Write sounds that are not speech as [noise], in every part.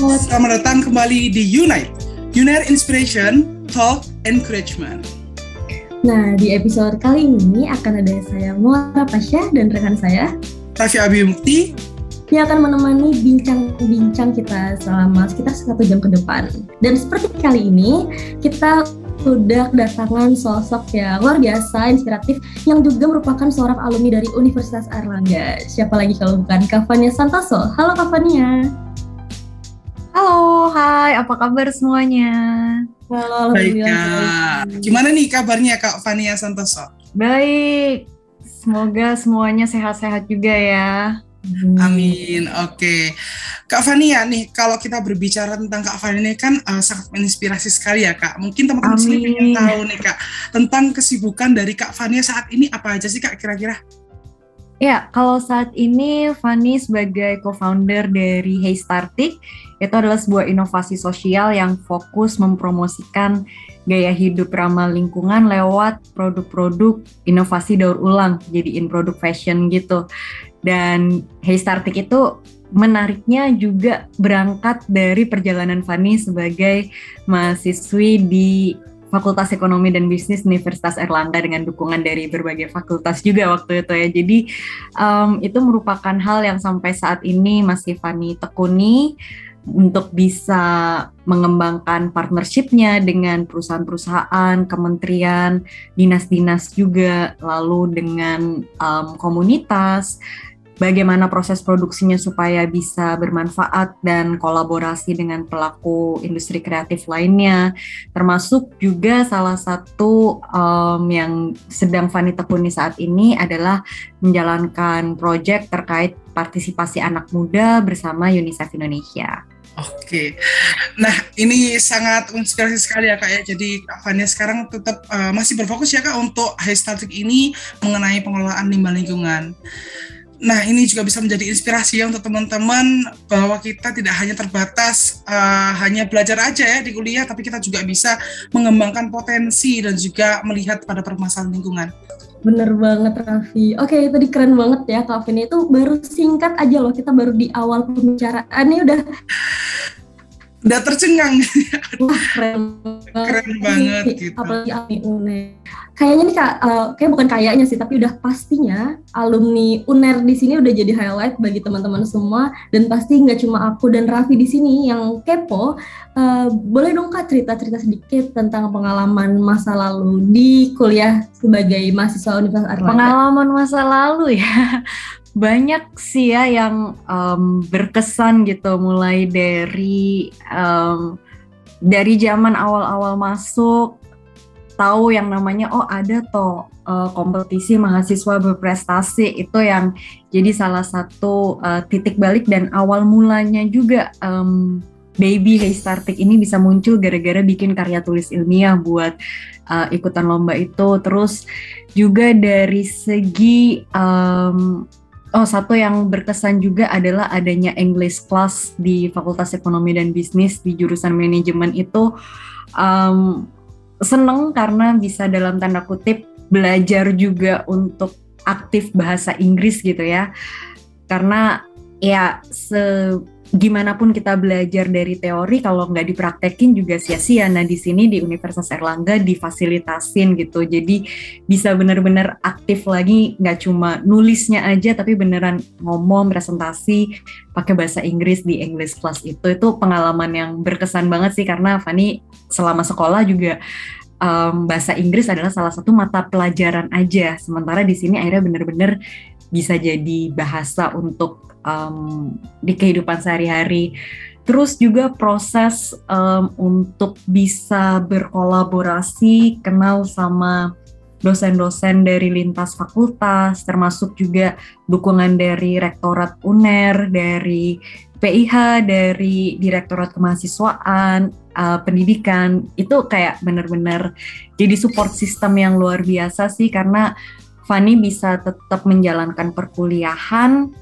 Selamat datang kembali di Unite, Unite Inspiration, Talk, Encouragement. Nah, di episode kali ini akan ada saya Muara Pasha dan rekan saya Raffi Abi Mukti yang akan menemani bincang-bincang kita selama sekitar satu jam ke depan. Dan seperti kali ini, kita sudah kedatangan sosok yang luar biasa, inspiratif, yang juga merupakan seorang alumni dari Universitas Airlangga. Siapa lagi kalau bukan Kavania Santoso. Halo Kavania. Halo, hai, apa kabar semuanya? Halo, Baik Kak. Gimana nih kabarnya Kak Fania Santoso? Baik, semoga semuanya sehat-sehat juga ya. Amin. Oke, Kak Fania nih, kalau kita berbicara tentang Kak Fania ini kan uh, sangat menginspirasi sekali ya Kak. Mungkin teman-teman sini ingin tahu nih Kak tentang kesibukan dari Kak Fania saat ini apa aja sih Kak kira-kira? Ya, kalau saat ini Fanny sebagai co-founder dari Hey Startik, itu adalah sebuah inovasi sosial yang fokus mempromosikan gaya hidup ramah lingkungan lewat produk-produk inovasi daur ulang, jadiin produk fashion gitu. Dan Hey Startik itu menariknya juga berangkat dari perjalanan Fanny sebagai mahasiswi di Fakultas Ekonomi dan Bisnis Universitas Erlangga dengan dukungan dari berbagai fakultas juga waktu itu ya. Jadi um, itu merupakan hal yang sampai saat ini masih Fanny tekuni untuk bisa mengembangkan partnershipnya dengan perusahaan-perusahaan, kementerian, dinas-dinas juga, lalu dengan um, komunitas, bagaimana proses produksinya supaya bisa bermanfaat dan kolaborasi dengan pelaku industri kreatif lainnya, termasuk juga salah satu um, yang sedang Fani tekuni saat ini adalah menjalankan proyek terkait partisipasi anak muda bersama UNICEF Indonesia. Oke, nah ini sangat inspirasi sekali ya kak ya. Jadi kak Fania sekarang tetap uh, masih berfokus ya kak untuk High Static ini mengenai pengelolaan limbah lingkungan. Nah ini juga bisa menjadi inspirasi ya untuk teman-teman bahwa kita tidak hanya terbatas uh, hanya belajar aja ya di kuliah, tapi kita juga bisa mengembangkan potensi dan juga melihat pada permasalahan lingkungan. Bener banget Raffi. Oke, tadi keren banget ya Kak Vini. Itu baru singkat aja loh, kita baru di awal pembicaraan ini udah Udah tercengang, wah [laughs] keren banget. keren banget gitu. Apalagi alumni UNER. Kayaknya nih Kak, uh, kayak bukan kayaknya sih, tapi udah pastinya alumni UNER di sini udah jadi highlight bagi teman-teman semua dan pasti nggak cuma aku dan Raffi di sini yang kepo. Uh, boleh dong Kak cerita-cerita sedikit tentang pengalaman masa lalu di kuliah sebagai mahasiswa Universitas. Pengalaman masa lalu ya. [laughs] banyak sih ya yang um, berkesan gitu mulai dari um, dari zaman awal-awal masuk tahu yang namanya oh ada toh uh, kompetisi mahasiswa berprestasi itu yang jadi salah satu uh, titik balik dan awal mulanya juga um, Baby Startik ini bisa muncul gara-gara bikin karya tulis ilmiah buat uh, ikutan lomba itu. Terus juga dari segi um, Oh, satu yang berkesan juga adalah adanya English class di Fakultas Ekonomi dan Bisnis di jurusan manajemen itu um, seneng karena bisa dalam tanda kutip belajar juga untuk aktif bahasa Inggris gitu ya. Karena ya se gimana pun kita belajar dari teori kalau nggak dipraktekin juga sia-sia. Nah di sini di Universitas Erlangga difasilitasin gitu, jadi bisa benar-benar aktif lagi, nggak cuma nulisnya aja, tapi beneran ngomong presentasi pakai bahasa Inggris di English Class itu itu pengalaman yang berkesan banget sih karena Fani selama sekolah juga um, bahasa Inggris adalah salah satu mata pelajaran aja. Sementara di sini akhirnya bener-bener bisa jadi bahasa untuk um, di kehidupan sehari-hari. Terus juga proses um, untuk bisa berkolaborasi, kenal sama dosen-dosen dari lintas fakultas, termasuk juga dukungan dari Rektorat UNER, dari PIH, dari Direktorat Kemahasiswaan, uh, pendidikan, itu kayak bener-bener jadi support system yang luar biasa sih, karena Fani bisa tetap menjalankan perkuliahan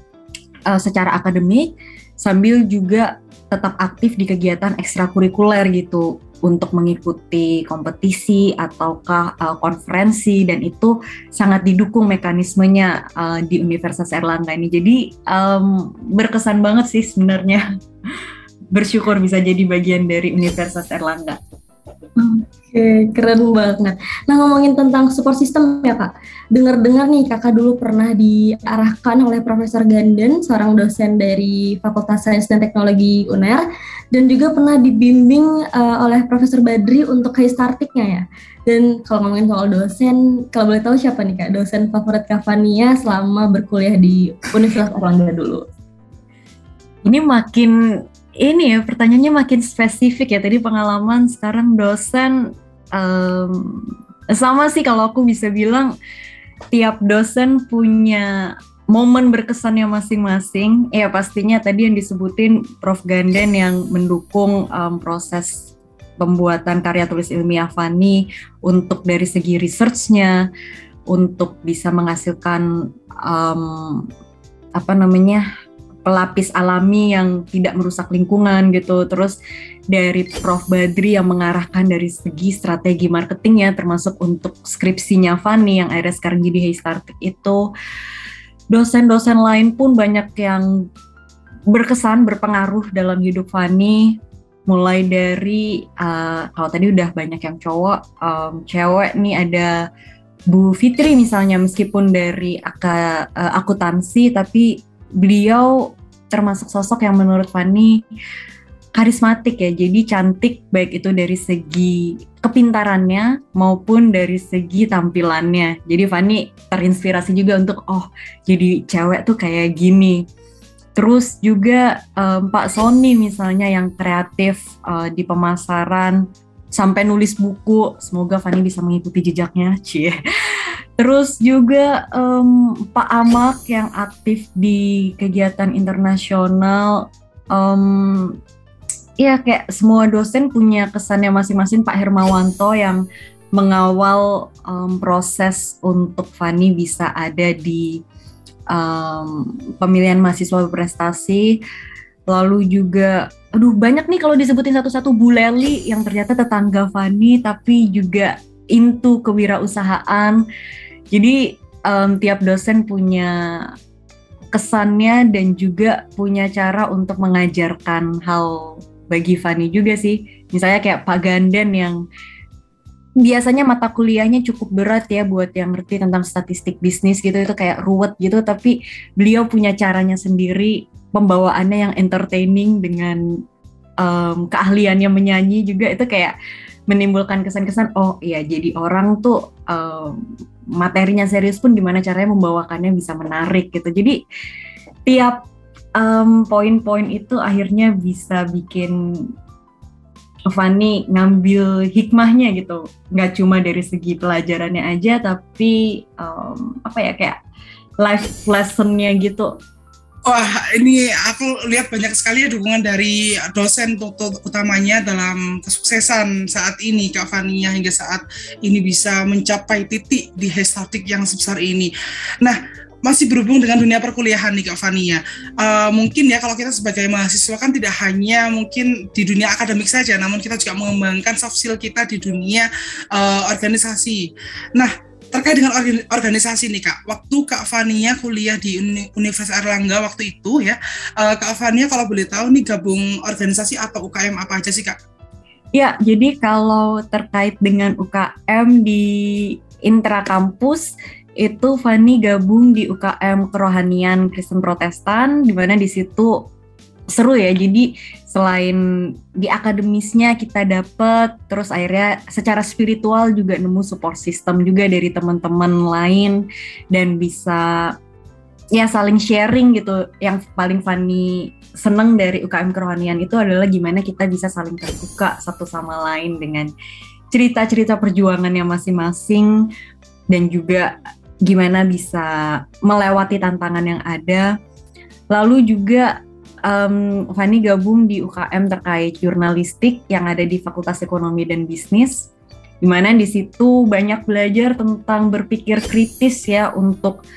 uh, secara akademik sambil juga tetap aktif di kegiatan ekstrakurikuler gitu untuk mengikuti kompetisi ataukah uh, konferensi dan itu sangat didukung mekanismenya uh, di Universitas Erlangga ini. Jadi um, berkesan banget sih sebenarnya. [laughs] bersyukur bisa jadi bagian dari Universitas Erlangga. Oke, keren banget. Nah, ngomongin tentang support system ya, Kak. Dengar-dengar nih, Kakak dulu pernah diarahkan oleh Profesor Ganden, seorang dosen dari Fakultas Sains dan Teknologi UNER, dan juga pernah dibimbing uh, oleh Profesor Badri untuk case startiknya ya. Dan kalau ngomongin soal dosen, kalau boleh tahu siapa nih, Kak? Dosen favorit Kavania selama berkuliah di Universitas Erlangga dulu. Ini makin ini ya pertanyaannya makin spesifik ya. Tadi pengalaman sekarang dosen um, sama sih kalau aku bisa bilang tiap dosen punya momen berkesannya masing-masing. Ya pastinya tadi yang disebutin Prof. Ganden yang mendukung um, proses pembuatan karya tulis ilmiah Fani untuk dari segi researchnya untuk bisa menghasilkan um, apa namanya pelapis alami yang tidak merusak lingkungan gitu. Terus dari Prof Badri yang mengarahkan dari segi strategi marketingnya termasuk untuk skripsinya Fanny yang akhirnya sekarang jadi Start itu. Dosen-dosen lain pun banyak yang berkesan, berpengaruh dalam hidup Fanny mulai dari uh, kalau tadi udah banyak yang cowok, um, cewek nih ada Bu Fitri misalnya meskipun dari aka, uh, akuntansi tapi beliau termasuk sosok yang menurut Fanny karismatik ya, jadi cantik baik itu dari segi kepintarannya maupun dari segi tampilannya. Jadi Fanny terinspirasi juga untuk oh jadi cewek tuh kayak gini. Terus juga um, Pak Sony misalnya yang kreatif uh, di pemasaran sampai nulis buku. Semoga Fanny bisa mengikuti jejaknya, [laughs] cie. Terus juga um, Pak Amak yang aktif di kegiatan internasional, um, ya kayak semua dosen punya kesannya masing-masing. Pak Hermawanto yang mengawal um, proses untuk Fani bisa ada di um, pemilihan mahasiswa berprestasi. Lalu juga, aduh banyak nih kalau disebutin satu-satu. Bu Leli yang ternyata tetangga Fani tapi juga into kewirausahaan. Jadi um, tiap dosen punya kesannya dan juga punya cara untuk mengajarkan hal bagi Fani juga sih. Misalnya kayak Pak Ganden yang biasanya mata kuliahnya cukup berat ya buat yang ngerti tentang statistik bisnis gitu. Itu kayak ruwet gitu tapi beliau punya caranya sendiri pembawaannya yang entertaining dengan um, keahliannya menyanyi juga itu kayak menimbulkan kesan-kesan oh iya jadi orang tuh um, materinya serius pun gimana caranya membawakannya bisa menarik gitu. Jadi tiap um, poin-poin itu akhirnya bisa bikin Fanny ngambil hikmahnya gitu. Nggak cuma dari segi pelajarannya aja tapi um, apa ya kayak life lessonnya gitu Wah, ini aku lihat banyak sekali ya dukungan dari dosen utamanya dalam kesuksesan saat ini Kak Fania hingga saat ini bisa mencapai titik di Hestatik yang sebesar ini. Nah, masih berhubung dengan dunia perkuliahan nih Kak Fania. Uh, mungkin ya kalau kita sebagai mahasiswa kan tidak hanya mungkin di dunia akademik saja, namun kita juga mengembangkan soft skill kita di dunia uh, organisasi. Nah, terkait dengan organisasi nih kak, waktu kak Fania kuliah di Universitas Erlangga waktu itu ya, uh, kak Fania kalau boleh tahu nih gabung organisasi atau UKM apa aja sih kak? Ya, jadi kalau terkait dengan UKM di intra kampus itu Fani gabung di UKM Kerohanian Kristen Protestan, di mana di situ seru ya. Jadi selain di akademisnya kita dapet, terus akhirnya secara spiritual juga nemu support system juga dari teman-teman lain dan bisa ya saling sharing gitu. Yang paling funny seneng dari UKM kerohanian itu adalah gimana kita bisa saling terbuka satu sama lain dengan cerita-cerita perjuangannya masing-masing dan juga gimana bisa melewati tantangan yang ada. Lalu juga um, Fani gabung di UKM terkait jurnalistik yang ada di Fakultas Ekonomi dan Bisnis, di mana di situ banyak belajar tentang berpikir kritis ya untuk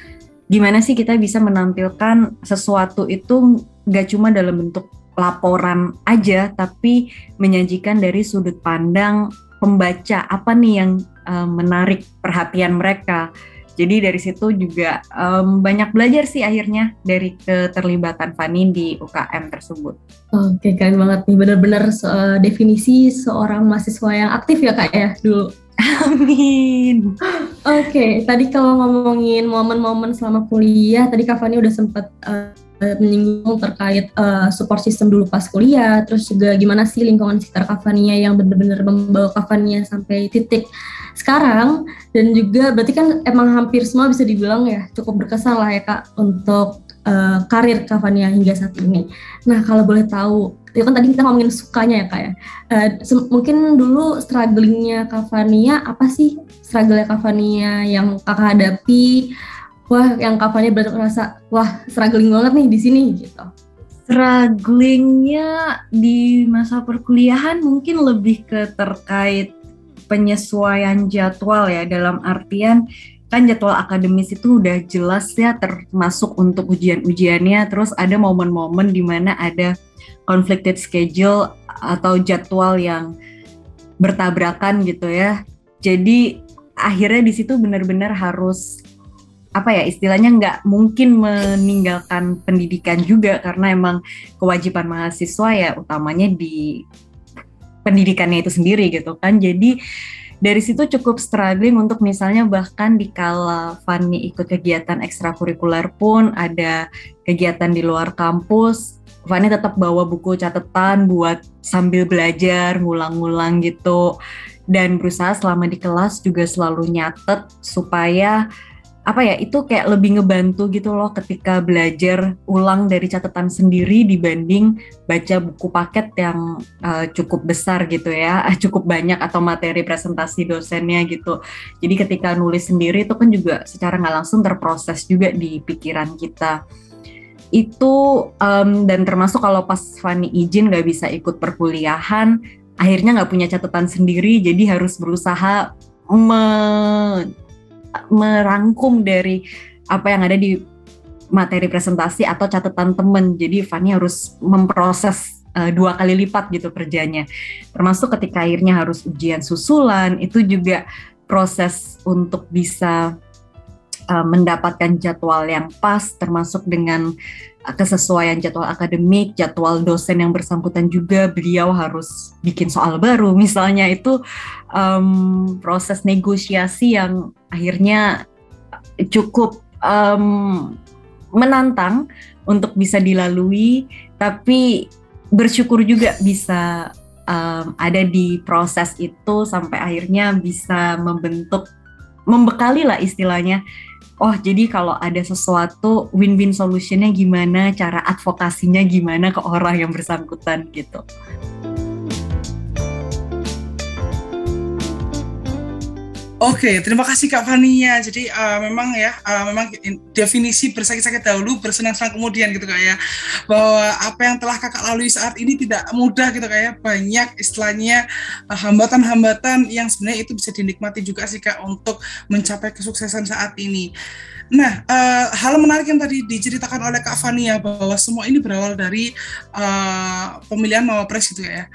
gimana sih kita bisa menampilkan sesuatu itu gak cuma dalam bentuk laporan aja, tapi menyajikan dari sudut pandang pembaca apa nih yang um, menarik perhatian mereka Jadi dari situ juga um, banyak belajar sih akhirnya dari keterlibatan Fani di UKM tersebut. Oke, keren banget nih. Benar-benar uh, definisi seorang mahasiswa yang aktif ya kak ya dulu. Amin. Oke, okay, tadi kalau ngomongin momen-momen selama kuliah, tadi Kak Fani udah sempat uh, menyinggung terkait uh, support system dulu pas kuliah, terus juga gimana sih lingkungan sekitar Kavania yang benar-benar membawa Kavania sampai titik sekarang dan juga berarti kan emang hampir semua bisa dibilang ya cukup berkesan lah ya kak untuk uh, karir Cavania hingga saat ini. Nah kalau boleh tahu, itu kan tadi kita ngomongin sukanya ya kak ya. Uh, mungkin dulu strugglingnya Cavania apa sih struggle Cavania yang kakak hadapi? Wah yang Cavania berasa wah struggling banget nih di sini gitu. Strugglingnya di masa perkuliahan mungkin lebih ke terkait penyesuaian jadwal ya dalam artian kan jadwal akademis itu udah jelas ya termasuk untuk ujian-ujiannya terus ada momen-momen di mana ada conflicted schedule atau jadwal yang bertabrakan gitu ya jadi akhirnya di situ benar-benar harus apa ya istilahnya nggak mungkin meninggalkan pendidikan juga karena emang kewajiban mahasiswa ya utamanya di pendidikannya itu sendiri gitu kan. Jadi dari situ cukup struggling untuk misalnya bahkan di kala Fanny ikut kegiatan ekstrakurikuler pun ada kegiatan di luar kampus, Fanny tetap bawa buku catatan buat sambil belajar, ngulang-ngulang gitu. Dan berusaha selama di kelas juga selalu nyatet supaya apa ya itu kayak lebih ngebantu gitu loh ketika belajar ulang dari catatan sendiri dibanding baca buku paket yang uh, cukup besar gitu ya [laughs] cukup banyak atau materi presentasi dosennya gitu. Jadi ketika nulis sendiri itu kan juga secara nggak langsung terproses juga di pikiran kita. Itu um, dan termasuk kalau pas Fanny izin nggak bisa ikut perkuliahan akhirnya nggak punya catatan sendiri jadi harus berusaha me merangkum dari apa yang ada di materi presentasi atau catatan temen. Jadi Fanny harus memproses uh, dua kali lipat gitu kerjanya. Termasuk ketika akhirnya harus ujian susulan, itu juga proses untuk bisa uh, mendapatkan jadwal yang pas, termasuk dengan kesesuaian jadwal akademik, jadwal dosen yang bersangkutan juga beliau harus bikin soal baru. Misalnya itu um, proses negosiasi yang akhirnya cukup um, menantang untuk bisa dilalui tapi bersyukur juga bisa um, ada di proses itu sampai akhirnya bisa membentuk membekali lah istilahnya oh jadi kalau ada sesuatu win-win solutionnya gimana, cara advokasinya gimana ke orang yang bersangkutan gitu. Oke, terima kasih Kak Fania. Jadi uh, memang ya, uh, memang definisi bersakit-sakit dahulu, bersenang-senang kemudian gitu Kak ya. Bahwa apa yang telah Kakak lalui saat ini tidak mudah gitu Kak ya. Banyak istilahnya eh, hambatan-hambatan yang sebenarnya itu bisa dinikmati juga sih Kak untuk mencapai kesuksesan saat ini. Nah, uh, hal menarik yang tadi diceritakan oleh Kak Fania bahwa semua ini berawal dari uh, pemilihan Mawapres gitu ya.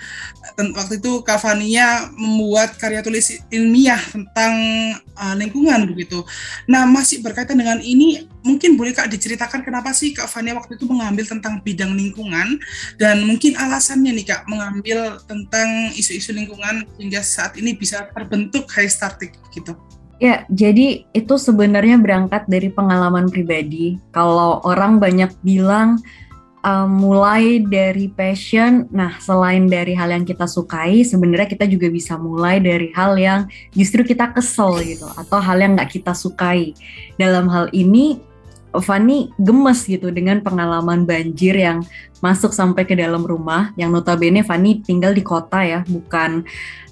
Waktu itu Kak Fania membuat karya tulis ilmiah tentang uh, lingkungan begitu. Nah, masih berkaitan dengan ini, mungkin boleh Kak diceritakan kenapa sih Kak Fania waktu itu mengambil tentang bidang lingkungan dan mungkin alasannya nih Kak mengambil tentang isu-isu lingkungan hingga saat ini bisa terbentuk High Startik gitu. Ya, jadi itu sebenarnya berangkat dari pengalaman pribadi. Kalau orang banyak bilang um, mulai dari passion, nah selain dari hal yang kita sukai, sebenarnya kita juga bisa mulai dari hal yang justru kita kesel gitu, atau hal yang nggak kita sukai. Dalam hal ini, Fanny gemes gitu dengan pengalaman banjir yang masuk sampai ke dalam rumah, yang notabene Fanny tinggal di kota ya, bukan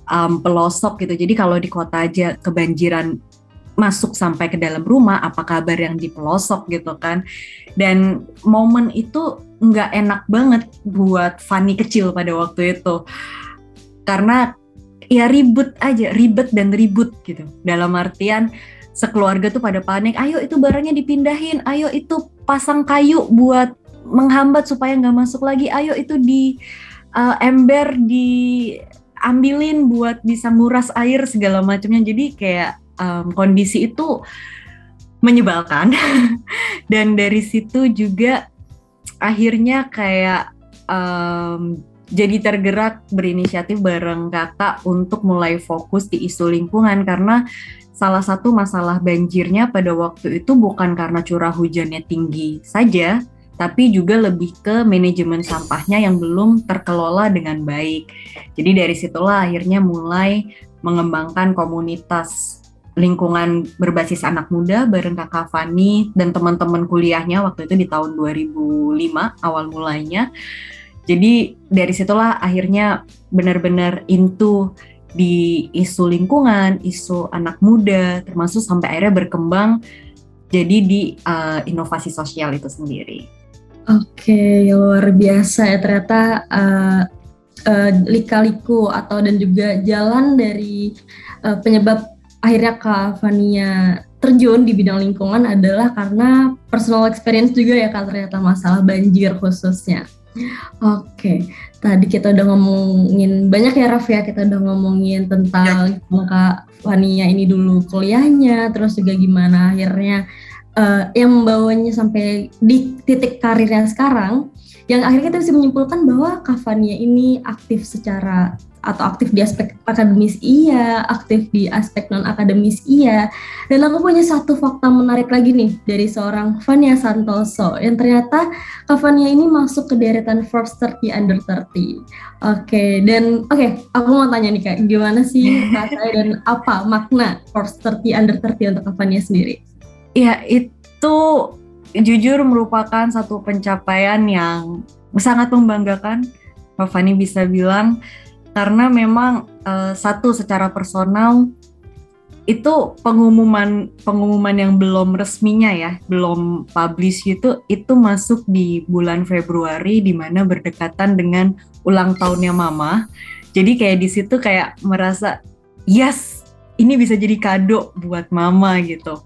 um, pelosok gitu. Jadi kalau di kota aja kebanjiran masuk sampai ke dalam rumah, apa kabar yang di pelosok gitu kan. Dan momen itu nggak enak banget buat Fanny kecil pada waktu itu. Karena ya ribut aja, ribet dan ribut gitu. Dalam artian sekeluarga tuh pada panik, ayo itu barangnya dipindahin, ayo itu pasang kayu buat menghambat supaya nggak masuk lagi, ayo itu di uh, ember di ambilin buat bisa nguras air segala macamnya. Jadi kayak um, kondisi itu menyebalkan. [laughs] Dan dari situ juga akhirnya kayak um, jadi tergerak berinisiatif bareng kakak untuk mulai fokus di isu lingkungan. Karena salah satu masalah banjirnya pada waktu itu bukan karena curah hujannya tinggi saja, tapi juga lebih ke manajemen sampahnya yang belum terkelola dengan baik. Jadi dari situlah akhirnya mulai mengembangkan komunitas lingkungan berbasis anak muda bareng Kakak Fani dan teman-teman kuliahnya waktu itu di tahun 2005 awal mulainya. Jadi dari situlah akhirnya benar-benar into di isu lingkungan, isu anak muda, termasuk sampai akhirnya berkembang jadi di uh, inovasi sosial itu sendiri. Oke, luar biasa ya ternyata uh, uh, lika-liku atau dan juga jalan dari uh, penyebab akhirnya Kak Fania terjun di bidang lingkungan adalah karena personal experience juga ya Kak ternyata masalah banjir khususnya. Oke, tadi kita udah ngomongin banyak ya Raf ya, kita udah ngomongin tentang ya. Kak Fania ini dulu kuliahnya, terus juga gimana akhirnya uh, yang membawanya sampai di titik karirnya sekarang, yang akhirnya kita bisa menyimpulkan bahwa Kak Fania ini aktif secara atau aktif di aspek akademis iya, aktif di aspek non akademis iya. Dan aku punya satu fakta menarik lagi nih dari seorang Fania Santoso yang ternyata Kak Fania ini masuk ke deretan Forbes 30 Under 30. Oke, okay, dan oke, okay, aku mau tanya nih Kak, gimana sih Kak saya dan apa makna Forbes 30 Under 30 untuk Kak Fania sendiri? Ya, itu jujur merupakan satu pencapaian yang sangat membanggakan. Kak Fani bisa bilang karena memang uh, satu secara personal itu pengumuman pengumuman yang belum resminya ya, belum publish itu itu masuk di bulan Februari di mana berdekatan dengan ulang tahunnya mama. Jadi kayak di situ kayak merasa yes, ini bisa jadi kado buat mama gitu.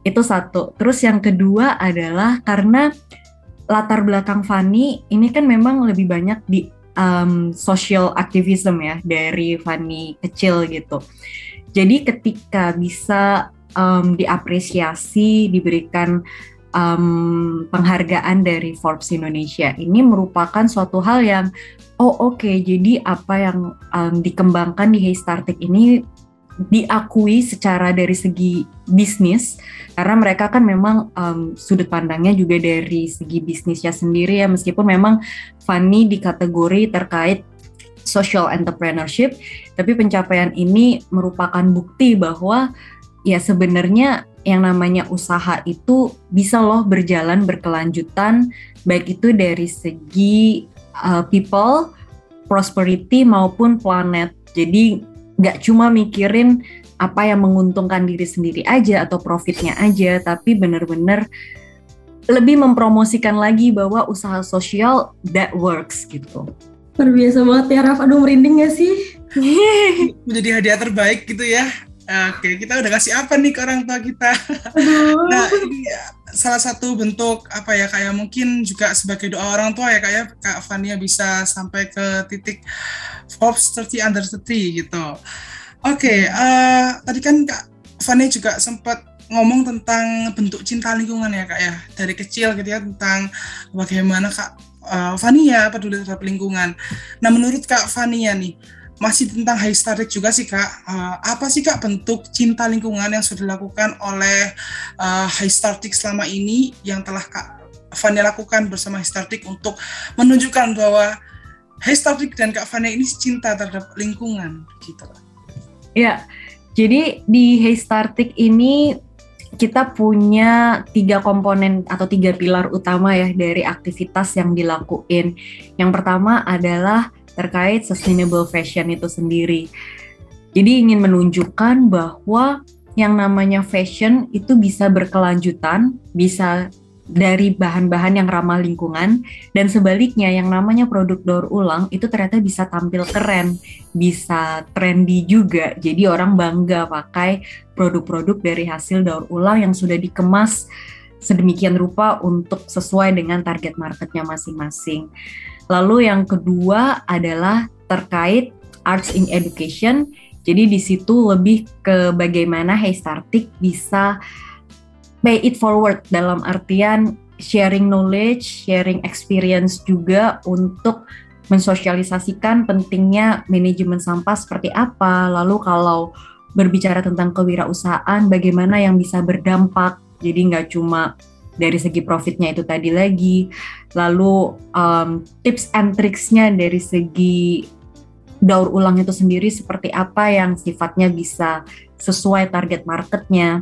Itu satu. Terus yang kedua adalah karena latar belakang Fanny ini kan memang lebih banyak di um, social activism ya dari Fanny kecil gitu. Jadi ketika bisa um, diapresiasi, diberikan um, penghargaan dari Forbes Indonesia, ini merupakan suatu hal yang oh oke, okay, jadi apa yang um, dikembangkan di Hey Startik ini diakui secara dari segi bisnis karena mereka kan memang um, sudut pandangnya juga dari segi bisnisnya sendiri ya meskipun memang Fanny di kategori terkait social entrepreneurship tapi pencapaian ini merupakan bukti bahwa ya sebenarnya yang namanya usaha itu bisa loh berjalan berkelanjutan baik itu dari segi uh, people prosperity maupun planet. Jadi nggak cuma mikirin apa yang menguntungkan diri sendiri aja atau profitnya aja, tapi benar-benar lebih mempromosikan lagi bahwa usaha sosial that works gitu. Luar biasa banget ya Raf, aduh merinding gak sih? [laughs] Menjadi hadiah terbaik gitu ya. Oke, kita udah kasih apa nih ke orang tua kita? nah, ini salah satu bentuk apa ya kayak mungkin juga sebagai doa orang tua ya kayak Kak Fania bisa sampai ke titik Forbes 30 under 30 gitu. Oke, okay, uh, tadi kan Kak Fania juga sempat ngomong tentang bentuk cinta lingkungan ya Kak ya dari kecil gitu ya tentang bagaimana Kak uh, Fania peduli terhadap lingkungan. Nah, menurut Kak Fania nih masih tentang high juga sih kak. Uh, apa sih kak bentuk cinta lingkungan yang sudah dilakukan oleh uh, high selama ini yang telah kak Fania lakukan bersama high untuk menunjukkan bahwa high dan kak Fania ini cinta terhadap lingkungan gitu. Ya, jadi di high static ini kita punya tiga komponen atau tiga pilar utama ya dari aktivitas yang dilakuin. Yang pertama adalah terkait sustainable fashion itu sendiri. Jadi ingin menunjukkan bahwa yang namanya fashion itu bisa berkelanjutan, bisa dari bahan-bahan yang ramah lingkungan dan sebaliknya yang namanya produk daur ulang itu ternyata bisa tampil keren, bisa trendy juga. Jadi orang bangga pakai produk-produk dari hasil daur ulang yang sudah dikemas sedemikian rupa untuk sesuai dengan target marketnya masing-masing. Lalu yang kedua adalah terkait arts in education. Jadi di situ lebih ke bagaimana Hey Startik bisa pay it forward dalam artian sharing knowledge, sharing experience juga untuk mensosialisasikan pentingnya manajemen sampah seperti apa. Lalu kalau berbicara tentang kewirausahaan, bagaimana yang bisa berdampak. Jadi nggak cuma dari segi profitnya itu tadi lagi, lalu um, tips and tricksnya dari segi daur ulang itu sendiri seperti apa yang sifatnya bisa sesuai target marketnya.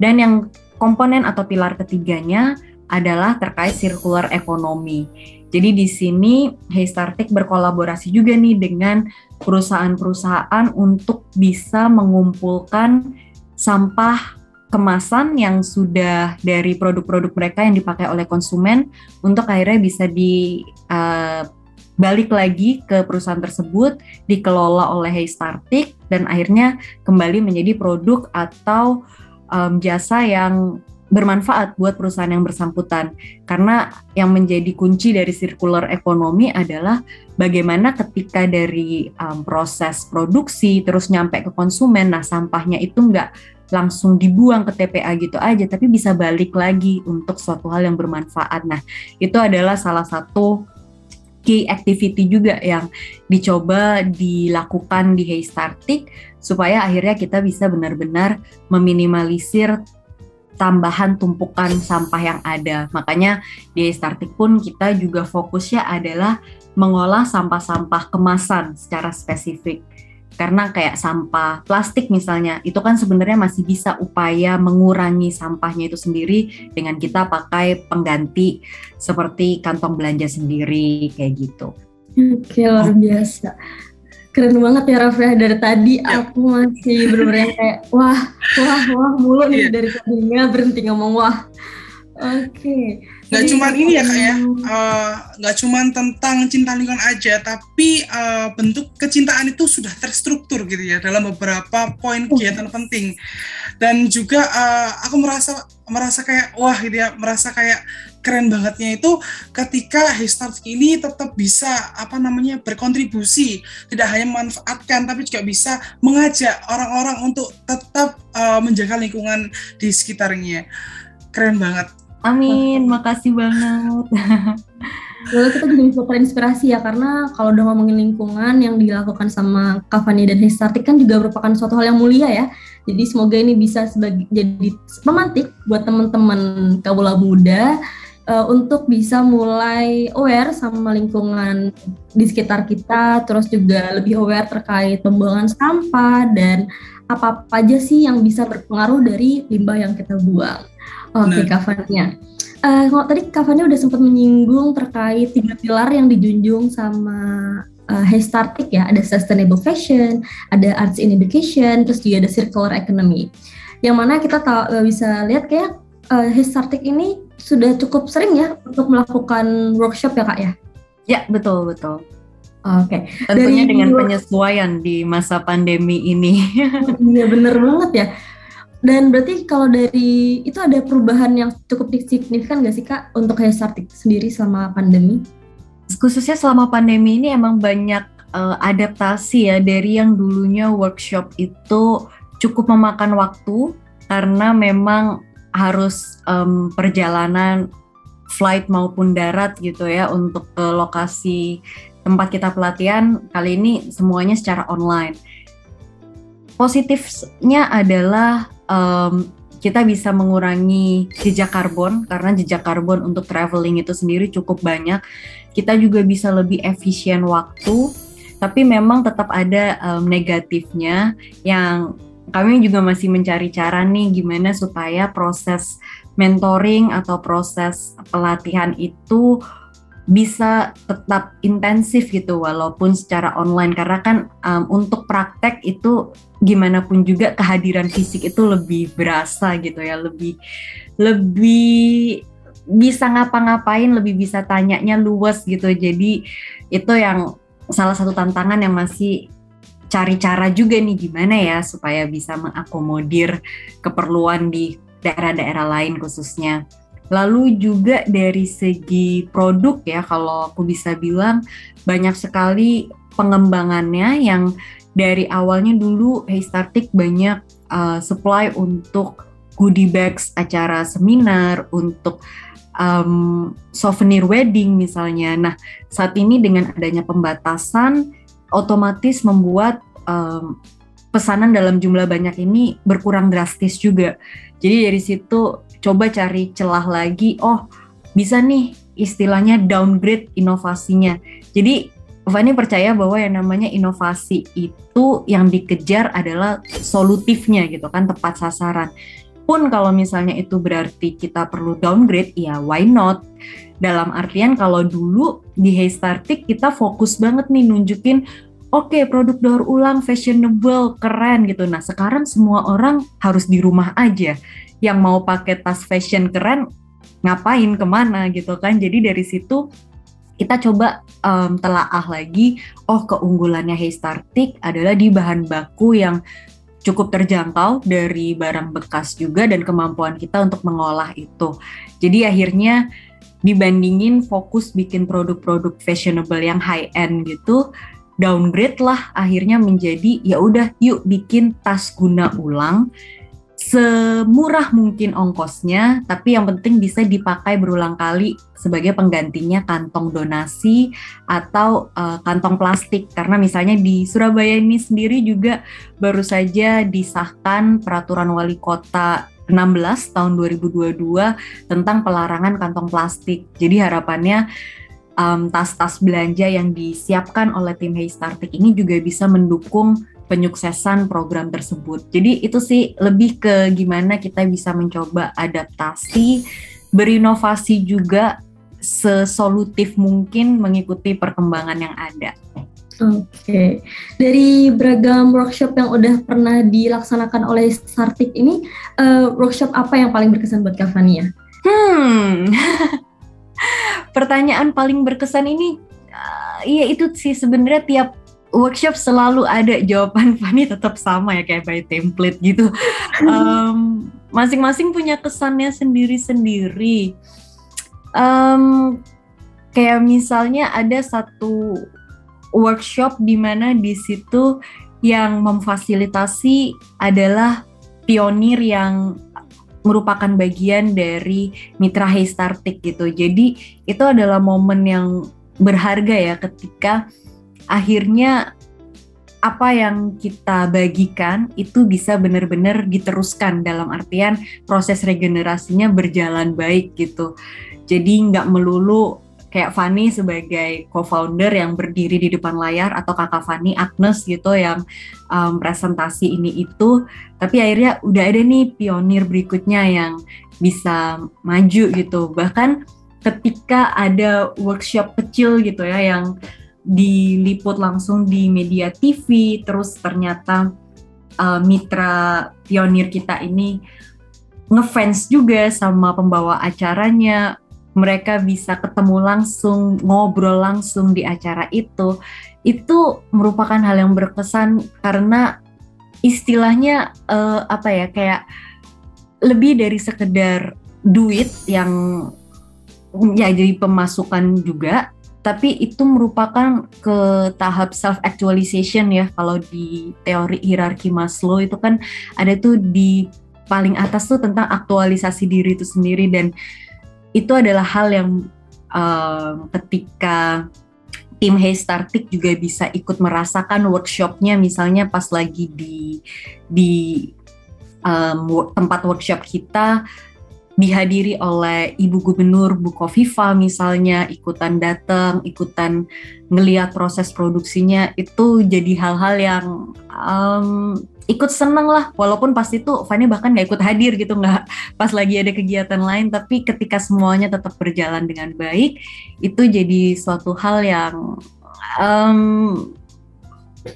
Dan yang komponen atau pilar ketiganya adalah terkait circular economy. Jadi di sini Haystartic berkolaborasi juga nih dengan perusahaan-perusahaan untuk bisa mengumpulkan sampah kemasan yang sudah dari produk-produk mereka yang dipakai oleh konsumen untuk akhirnya bisa di uh, balik lagi ke perusahaan tersebut dikelola oleh Haystartic dan akhirnya kembali menjadi produk atau um, jasa yang bermanfaat buat perusahaan yang bersangkutan. Karena yang menjadi kunci dari circular economy adalah bagaimana ketika dari um, proses produksi terus nyampe ke konsumen nah sampahnya itu nggak langsung dibuang ke TPA gitu aja tapi bisa balik lagi untuk suatu hal yang bermanfaat nah itu adalah salah satu key activity juga yang dicoba dilakukan di Haystartic supaya akhirnya kita bisa benar-benar meminimalisir tambahan tumpukan sampah yang ada. Makanya di Startik pun kita juga fokusnya adalah mengolah sampah-sampah kemasan secara spesifik. Karena kayak sampah plastik misalnya, itu kan sebenarnya masih bisa upaya mengurangi sampahnya itu sendiri dengan kita pakai pengganti seperti kantong belanja sendiri kayak gitu. Oke, luar biasa keren banget ya Raffi dari tadi ya. aku masih bener-bener kayak wah wah wah mulu nih ya. dari tadi nggak berhenti ngomong wah oke okay. Gak cuma ini ya kak ya, uh, gak cuma tentang cinta lingkungan aja, tapi uh, bentuk kecintaan itu sudah terstruktur gitu ya dalam beberapa poin oh. kegiatan penting. Dan juga uh, aku merasa merasa kayak wah gitu ya, merasa kayak keren bangetnya itu ketika Hestart ini tetap bisa apa namanya berkontribusi tidak hanya memanfaatkan tapi juga bisa mengajak orang-orang untuk tetap uh, menjaga lingkungan di sekitarnya keren banget Amin, makasih banget. [laughs] Lalu kita juga bisa terinspirasi ya karena kalau udah ngomongin lingkungan yang dilakukan sama Kavani dan Hestatik kan juga merupakan suatu hal yang mulia ya. Jadi semoga ini bisa sebagai jadi pemantik buat teman-teman kabula muda uh, untuk bisa mulai aware sama lingkungan di sekitar kita, terus juga lebih aware terkait pembuangan sampah dan apa apa aja sih yang bisa berpengaruh dari limbah yang kita buang. Oke, okay, nah. Uh, kalau tadi Kavannya udah sempat menyinggung terkait tiga pilar yang dijunjung sama uh, Haystartic ya, ada sustainable fashion, ada arts in education, terus juga ada circular economy. Yang mana kita tahu uh, bisa lihat kayak uh, Haystartic ini sudah cukup sering ya untuk melakukan workshop ya kak ya? Ya betul betul. Oke. Okay. Tentunya Dari dengan penyesuaian di masa pandemi ini. Iya bener banget ya. Dan berarti kalau dari itu ada perubahan yang cukup signifikan nggak sih kak untuk Haysartik sendiri selama pandemi? Khususnya selama pandemi ini emang banyak uh, adaptasi ya dari yang dulunya workshop itu cukup memakan waktu karena memang harus um, perjalanan flight maupun darat gitu ya untuk ke lokasi tempat kita pelatihan kali ini semuanya secara online. Positifnya adalah um, kita bisa mengurangi jejak karbon karena jejak karbon untuk traveling itu sendiri cukup banyak. Kita juga bisa lebih efisien waktu, tapi memang tetap ada um, negatifnya yang kami juga masih mencari cara nih gimana supaya proses mentoring atau proses pelatihan itu bisa tetap intensif gitu walaupun secara online. Karena kan um, untuk praktek itu gimana pun juga kehadiran fisik itu lebih berasa gitu ya. Lebih lebih bisa ngapa-ngapain lebih bisa tanyanya luas gitu. Jadi itu yang salah satu tantangan yang masih cari cara juga nih gimana ya supaya bisa mengakomodir keperluan di daerah-daerah lain khususnya. Lalu juga dari segi produk ya kalau aku bisa bilang banyak sekali pengembangannya yang dari awalnya dulu Haystartic banyak uh, supply untuk goodie bags acara seminar, untuk um, souvenir wedding misalnya. Nah, saat ini dengan adanya pembatasan, otomatis membuat um, pesanan dalam jumlah banyak ini berkurang drastis juga. Jadi dari situ coba cari celah lagi. Oh, bisa nih istilahnya downgrade inovasinya. Jadi Fani percaya bahwa yang namanya inovasi itu yang dikejar adalah solutifnya gitu kan, tepat sasaran. Pun kalau misalnya itu berarti kita perlu downgrade, ya why not? Dalam artian kalau dulu di Haystartic kita fokus banget nih nunjukin oke okay, produk daur ulang fashionable keren gitu. Nah sekarang semua orang harus di rumah aja. Yang mau pakai tas fashion keren ngapain ke mana gitu kan. Jadi dari situ kita coba um, telaah lagi, oh keunggulannya Haystartic adalah di bahan baku yang cukup terjangkau dari barang bekas juga dan kemampuan kita untuk mengolah itu. Jadi akhirnya dibandingin fokus bikin produk-produk fashionable yang high end gitu, downgrade lah akhirnya menjadi ya udah yuk bikin tas guna ulang semurah mungkin ongkosnya, tapi yang penting bisa dipakai berulang kali sebagai penggantinya kantong donasi atau uh, kantong plastik. Karena misalnya di Surabaya ini sendiri juga baru saja disahkan peraturan wali kota 16 tahun 2022 tentang pelarangan kantong plastik. Jadi harapannya tas tas-tas belanja yang disiapkan oleh tim Haystartic ini juga bisa mendukung penyuksesan program tersebut. Jadi itu sih lebih ke gimana kita bisa mencoba adaptasi, berinovasi juga sesolutif mungkin mengikuti perkembangan yang ada. Oke, okay. dari beragam workshop yang udah pernah dilaksanakan oleh Sartik ini, uh, workshop apa yang paling berkesan buat Kavania? Hmm, [laughs] pertanyaan paling berkesan ini, uh, ya itu sih sebenarnya tiap workshop selalu ada jawaban [laughs] Fanny tetap sama ya kayak by template gitu. [laughs] Um, masing-masing punya kesannya sendiri-sendiri. Um, kayak misalnya ada satu workshop di mana di situ yang memfasilitasi adalah pionir yang merupakan bagian dari Mitra Haystartic gitu. Jadi itu adalah momen yang berharga ya ketika akhirnya apa yang kita bagikan itu bisa benar-benar diteruskan dalam artian proses regenerasinya berjalan baik gitu. Jadi nggak melulu kayak Fanny sebagai co-founder yang berdiri di depan layar atau kakak Fanny Agnes gitu yang um, presentasi ini itu, tapi akhirnya udah ada nih pionir berikutnya yang bisa maju gitu. Bahkan ketika ada workshop kecil gitu ya yang diliput langsung di media TV, terus ternyata uh, mitra pionir kita ini ngefans juga sama pembawa acaranya. Mereka bisa ketemu langsung, ngobrol langsung di acara itu. Itu merupakan hal yang berkesan karena istilahnya uh, apa ya kayak lebih dari sekedar duit yang ya jadi pemasukan juga tapi itu merupakan ke tahap self actualization ya. Kalau di teori hierarki Maslow itu kan ada tuh di paling atas tuh tentang aktualisasi diri itu sendiri. Dan itu adalah hal yang um, ketika tim Haystartic juga bisa ikut merasakan workshopnya. Misalnya pas lagi di di um, tempat workshop kita dihadiri oleh Ibu Gubernur Bu Kofifa misalnya ikutan datang, ikutan ngeliat proses produksinya itu jadi hal-hal yang um, ikut seneng lah. Walaupun pas itu Fanny bahkan nggak ikut hadir gitu nggak [laughs] pas lagi ada kegiatan lain. Tapi ketika semuanya tetap berjalan dengan baik itu jadi suatu hal yang um,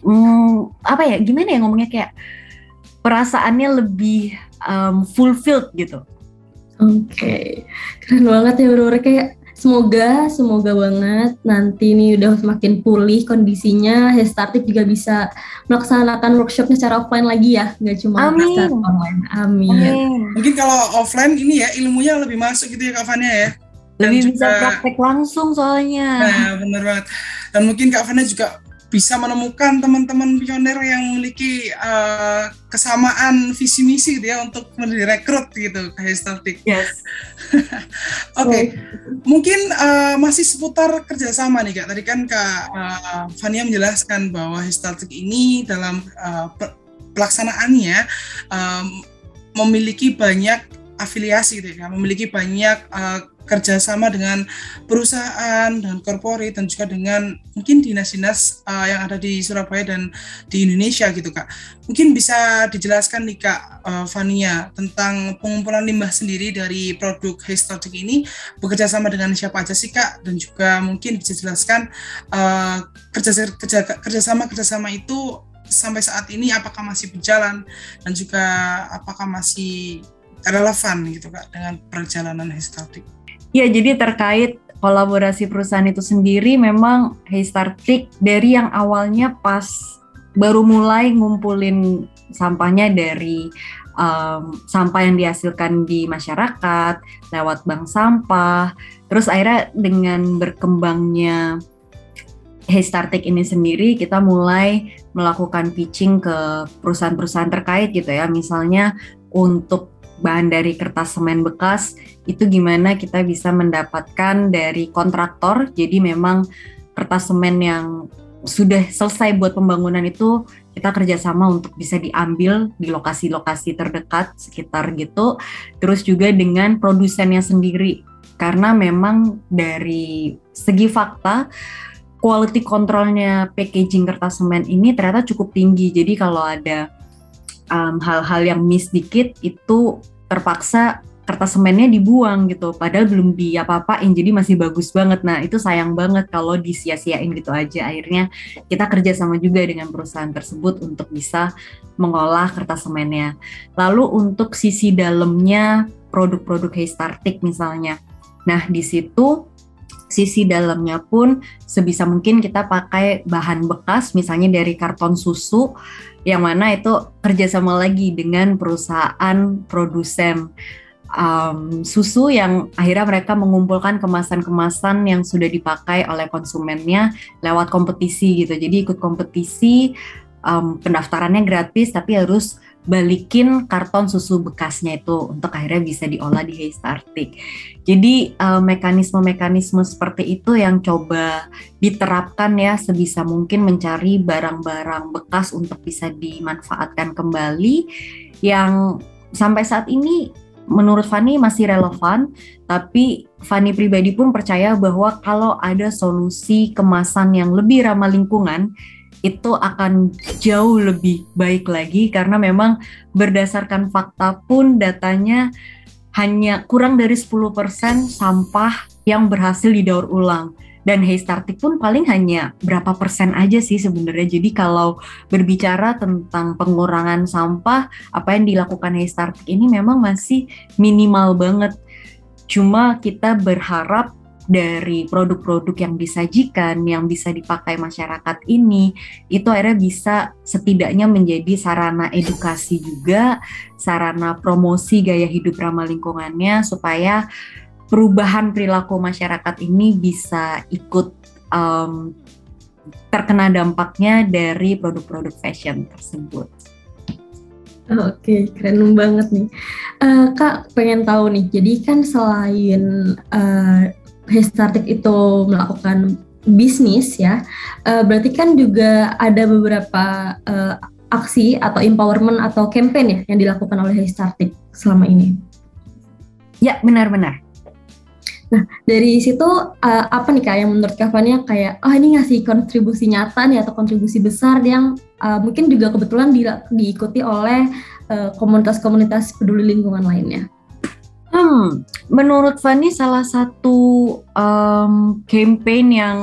um, apa ya gimana ya ngomongnya kayak perasaannya lebih um, fulfilled gitu Oke, okay. keren banget ya bener-bener kayak semoga semoga banget nanti ini udah semakin pulih kondisinya. Hestartik juga bisa melaksanakan workshopnya secara offline lagi ya. Nggak cuma Amin. secara online. Amin. Amin. Mungkin kalau offline ini ya ilmunya lebih masuk gitu ya Kak Fania ya. Dan lebih juga, bisa praktek langsung soalnya. Nah bener banget. Dan mungkin Kak Fania juga bisa menemukan teman-teman pionir yang memiliki uh, kesamaan visi misi gitu ya untuk direkrut gitu ke Histaltik. Yes. [laughs] Oke, okay. mungkin uh, masih seputar kerjasama nih kak. Tadi kan kak uh, Fania menjelaskan bahwa Histaltik ini dalam uh, pelaksanaannya um, memiliki banyak afiliasi gitu ya, memiliki banyak uh, kerjasama dengan perusahaan, dengan korporat dan juga dengan mungkin dinas-dinas uh, yang ada di Surabaya dan di Indonesia gitu kak. Mungkin bisa dijelaskan nih kak uh, Fania tentang pengumpulan limbah sendiri dari produk Histotic ini bekerja sama dengan siapa aja sih kak dan juga mungkin bisa jelaskan uh, kerja kerja kerjasama kerjasama itu sampai saat ini apakah masih berjalan dan juga apakah masih relevan gitu kak dengan perjalanan Histotic. Ya, jadi terkait kolaborasi perusahaan itu sendiri memang Haystartic dari yang awalnya pas baru mulai ngumpulin sampahnya dari um, sampah yang dihasilkan di masyarakat lewat bank sampah. Terus akhirnya dengan berkembangnya Haystartic ini sendiri kita mulai melakukan pitching ke perusahaan-perusahaan terkait gitu ya. Misalnya untuk bahan dari kertas semen bekas itu gimana kita bisa mendapatkan dari kontraktor. Jadi memang kertas semen yang sudah selesai buat pembangunan itu kita kerjasama untuk bisa diambil di lokasi-lokasi terdekat sekitar gitu. Terus juga dengan produsennya sendiri. Karena memang dari segi fakta quality controlnya packaging kertas semen ini ternyata cukup tinggi. Jadi kalau ada hal-hal um, yang miss dikit itu terpaksa kertas semennya dibuang gitu. Padahal belum di apa-apain jadi masih bagus banget. Nah itu sayang banget kalau disia-siain gitu aja. Akhirnya kita kerja sama juga dengan perusahaan tersebut untuk bisa mengolah kertas semennya lalu untuk sisi dalamnya produk-produk Haystartic misalnya. Nah di situ sisi dalamnya pun sebisa mungkin kita pakai bahan bekas misalnya dari karton susu yang mana itu kerjasama lagi dengan perusahaan produsen um, susu yang akhirnya mereka mengumpulkan kemasan-kemasan yang sudah dipakai oleh konsumennya lewat kompetisi gitu. Jadi ikut kompetisi um, pendaftarannya gratis tapi harus balikin karton susu bekasnya itu untuk akhirnya bisa diolah di Haystartic. Jadi uh, mekanisme-mekanisme seperti itu yang coba diterapkan ya sebisa mungkin mencari barang-barang bekas untuk bisa dimanfaatkan kembali yang sampai saat ini menurut Fani masih relevan, tapi Fani pribadi pun percaya bahwa kalau ada solusi kemasan yang lebih ramah lingkungan, itu akan jauh lebih baik lagi karena memang berdasarkan fakta pun datanya hanya kurang dari 10% sampah yang berhasil didaur ulang dan Haystartic pun paling hanya berapa persen aja sih sebenarnya. Jadi kalau berbicara tentang pengurangan sampah, apa yang dilakukan Haystartic ini memang masih minimal banget. Cuma kita berharap dari produk-produk yang disajikan, yang bisa dipakai masyarakat ini, itu akhirnya bisa setidaknya menjadi sarana edukasi juga, sarana promosi gaya hidup ramah lingkungannya, supaya perubahan perilaku masyarakat ini bisa ikut um, terkena dampaknya dari produk-produk fashion tersebut. Oke, keren banget nih. Uh, Kak, pengen tahu nih, jadi kan selain uh, Hestartik itu melakukan bisnis ya, uh, berarti kan juga ada beberapa uh, aksi atau empowerment atau campaign ya yang dilakukan oleh Hestartik selama ini. Ya, benar-benar. Nah, dari situ uh, apa nih kak yang menurut Kak Fania kayak oh ini ngasih kontribusi nyata nih atau kontribusi besar yang uh, mungkin juga kebetulan di, diikuti oleh komunitas-komunitas uh, peduli lingkungan lainnya. Hmm, menurut Fanny salah satu um, campaign yang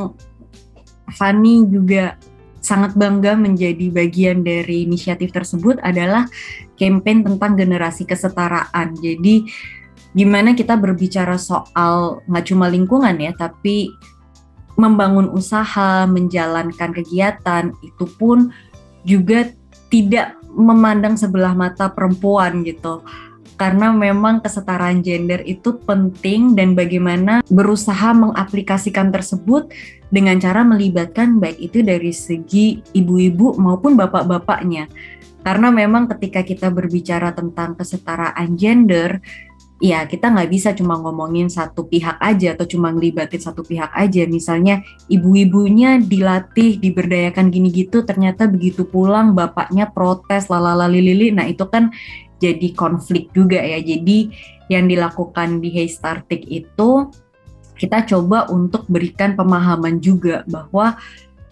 Fanny juga sangat bangga menjadi bagian dari inisiatif tersebut adalah campaign tentang generasi kesetaraan. Jadi gimana kita berbicara soal nggak cuma lingkungan ya, tapi membangun usaha, menjalankan kegiatan itu pun juga tidak memandang sebelah mata perempuan gitu karena memang kesetaraan gender itu penting dan bagaimana berusaha mengaplikasikan tersebut dengan cara melibatkan baik itu dari segi ibu-ibu maupun bapak-bapaknya. Karena memang ketika kita berbicara tentang kesetaraan gender, ya kita nggak bisa cuma ngomongin satu pihak aja atau cuma ngelibatin satu pihak aja. Misalnya ibu-ibunya dilatih, diberdayakan gini gitu, ternyata begitu pulang bapaknya protes lalalali lili. Nah itu kan jadi konflik juga ya. Jadi yang dilakukan di Hey Startik itu kita coba untuk berikan pemahaman juga bahwa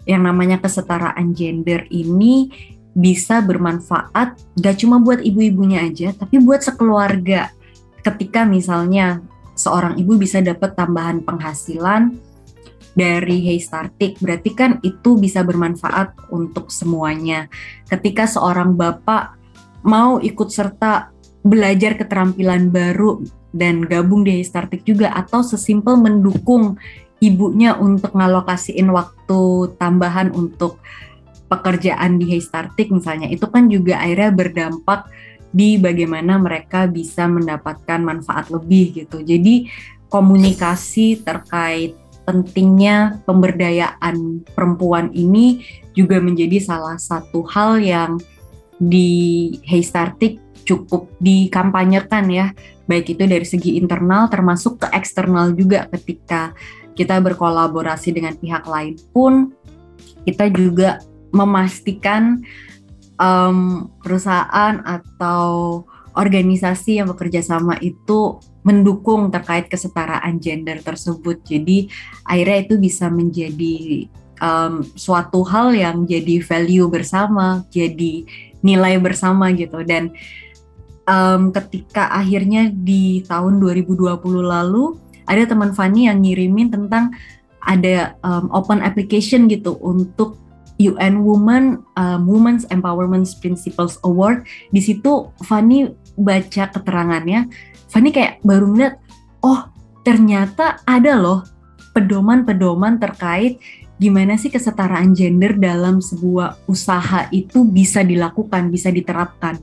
yang namanya kesetaraan gender ini bisa bermanfaat gak cuma buat ibu-ibunya aja, tapi buat sekeluarga. Ketika misalnya seorang ibu bisa dapat tambahan penghasilan dari Hey Startik, berarti kan itu bisa bermanfaat untuk semuanya. Ketika seorang bapak mau ikut serta belajar keterampilan baru dan gabung di Hey Startik juga, atau sesimpel mendukung ibunya untuk ngalokasiin waktu tambahan untuk pekerjaan di Startik misalnya itu kan juga akhirnya berdampak di bagaimana mereka bisa mendapatkan manfaat lebih gitu. Jadi komunikasi terkait pentingnya pemberdayaan perempuan ini juga menjadi salah satu hal yang di Startik cukup dikampanyekan ya, baik itu dari segi internal termasuk ke eksternal juga ketika kita berkolaborasi dengan pihak lain pun kita juga memastikan um, perusahaan atau organisasi yang bekerja sama itu mendukung terkait kesetaraan gender tersebut. Jadi akhirnya itu bisa menjadi um, suatu hal yang jadi value bersama, jadi nilai bersama gitu. Dan um, ketika akhirnya di tahun 2020 lalu ada teman Fanny yang ngirimin tentang ada um, open application gitu untuk UN Women um, Women's Empowerment Principles Award. Di situ Fanny baca keterangannya, Fanny kayak baru ngeliat, oh ternyata ada loh pedoman-pedoman terkait gimana sih kesetaraan gender dalam sebuah usaha itu bisa dilakukan, bisa diterapkan?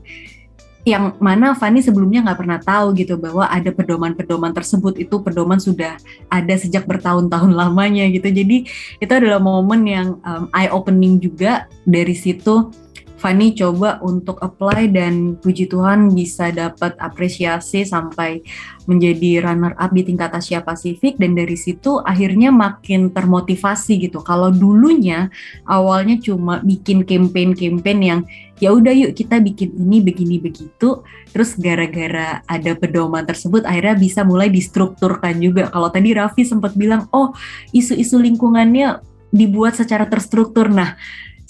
Yang mana Fani sebelumnya nggak pernah tahu gitu bahwa ada pedoman-pedoman tersebut itu pedoman sudah ada sejak bertahun-tahun [laughs] lamanya gitu. Jadi itu adalah momen yang um, eye opening juga dari situ Fanny coba untuk apply dan puji Tuhan bisa dapat apresiasi sampai menjadi runner up di tingkat Asia Pasifik dan dari situ akhirnya makin termotivasi gitu. Kalau dulunya awalnya cuma bikin campaign-campaign yang ya udah yuk kita bikin ini begini begitu, terus gara-gara ada pedoman tersebut akhirnya bisa mulai distrukturkan juga. Kalau tadi Raffi sempat bilang, "Oh, isu-isu lingkungannya dibuat secara terstruktur." Nah,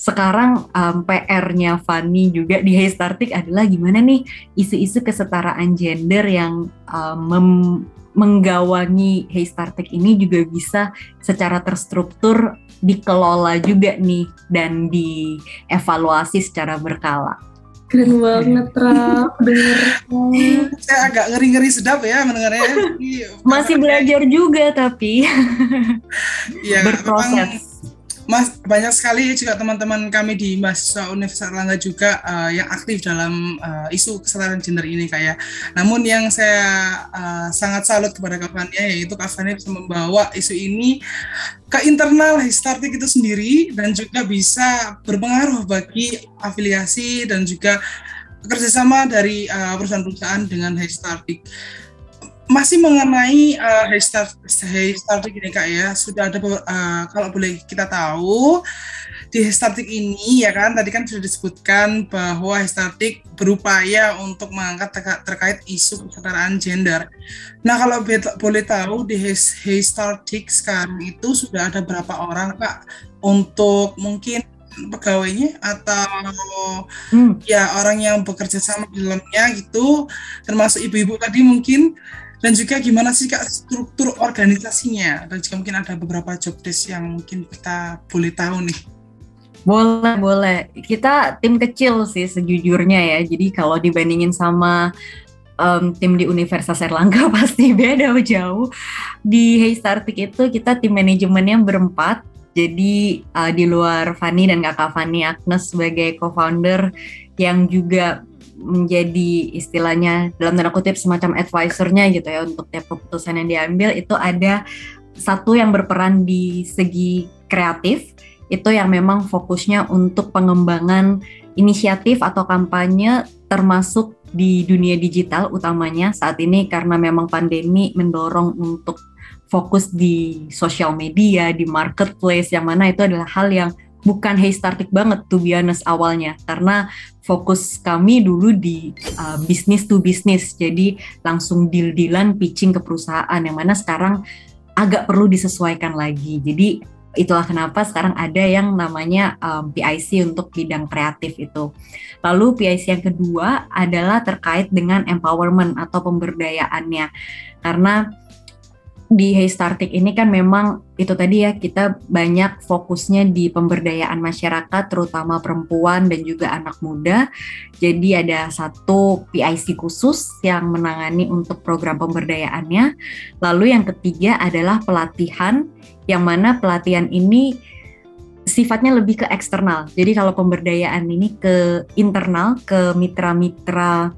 sekarang um, PR-nya Fanny juga di Hey Startik adalah gimana nih isu-isu kesetaraan gender yang um, menggawangi Hey Startik ini juga bisa secara terstruktur dikelola juga nih dan dievaluasi secara berkala. Keren banget, Ra. Saya agak ngeri-ngeri sedap ya mendengarnya. Masih belajar juga tapi ya, berproses. Mas banyak sekali juga teman-teman kami di mahasiswa Universitas Erlangga juga uh, yang aktif dalam uh, isu kesetaraan gender ini kayak. Namun yang saya uh, sangat salut kepada kafannya yaitu kafannya bisa membawa isu ini ke internal Histartik itu sendiri dan juga bisa berpengaruh bagi afiliasi dan juga kerjasama dari perusahaan-perusahaan dengan Histartik masih mengenai uh, hashtag ini kak ya sudah ada uh, kalau boleh kita tahu di hashtag ini ya kan tadi kan sudah disebutkan bahwa hashtag berupaya untuk mengangkat terka terkait isu kesetaraan gender. Nah kalau boleh tahu di hashtag sekarang itu sudah ada berapa orang kak untuk mungkin pegawainya atau hmm. ya orang yang bekerja sama di dalamnya gitu termasuk ibu-ibu tadi mungkin dan juga gimana sih kak struktur organisasinya? Dan juga mungkin ada beberapa job desk yang mungkin kita boleh tahu nih. Boleh boleh. Kita tim kecil sih sejujurnya ya. Jadi kalau dibandingin sama um, tim di Universitas Erlangga [laughs] pasti beda jauh. Di Hey Startik itu kita tim manajemennya berempat. Jadi uh, di luar Fanny dan kakak Fanny Agnes sebagai co-founder yang juga menjadi istilahnya dalam tanda kutip semacam advisornya gitu ya untuk tiap keputusan yang diambil itu ada satu yang berperan di segi kreatif itu yang memang fokusnya untuk pengembangan inisiatif atau kampanye termasuk di dunia digital utamanya saat ini karena memang pandemi mendorong untuk fokus di sosial media, di marketplace yang mana itu adalah hal yang bukan hey startik banget be honest awalnya karena fokus kami dulu di uh, bisnis to bisnis jadi langsung deal-dealan pitching ke perusahaan yang mana sekarang agak perlu disesuaikan lagi jadi itulah kenapa sekarang ada yang namanya um, PIC untuk bidang kreatif itu. Lalu PIC yang kedua adalah terkait dengan empowerment atau pemberdayaannya. Karena di Hey Startik ini kan memang itu tadi ya kita banyak fokusnya di pemberdayaan masyarakat terutama perempuan dan juga anak muda. Jadi ada satu PIC khusus yang menangani untuk program pemberdayaannya. Lalu yang ketiga adalah pelatihan yang mana pelatihan ini sifatnya lebih ke eksternal. Jadi kalau pemberdayaan ini ke internal, ke mitra-mitra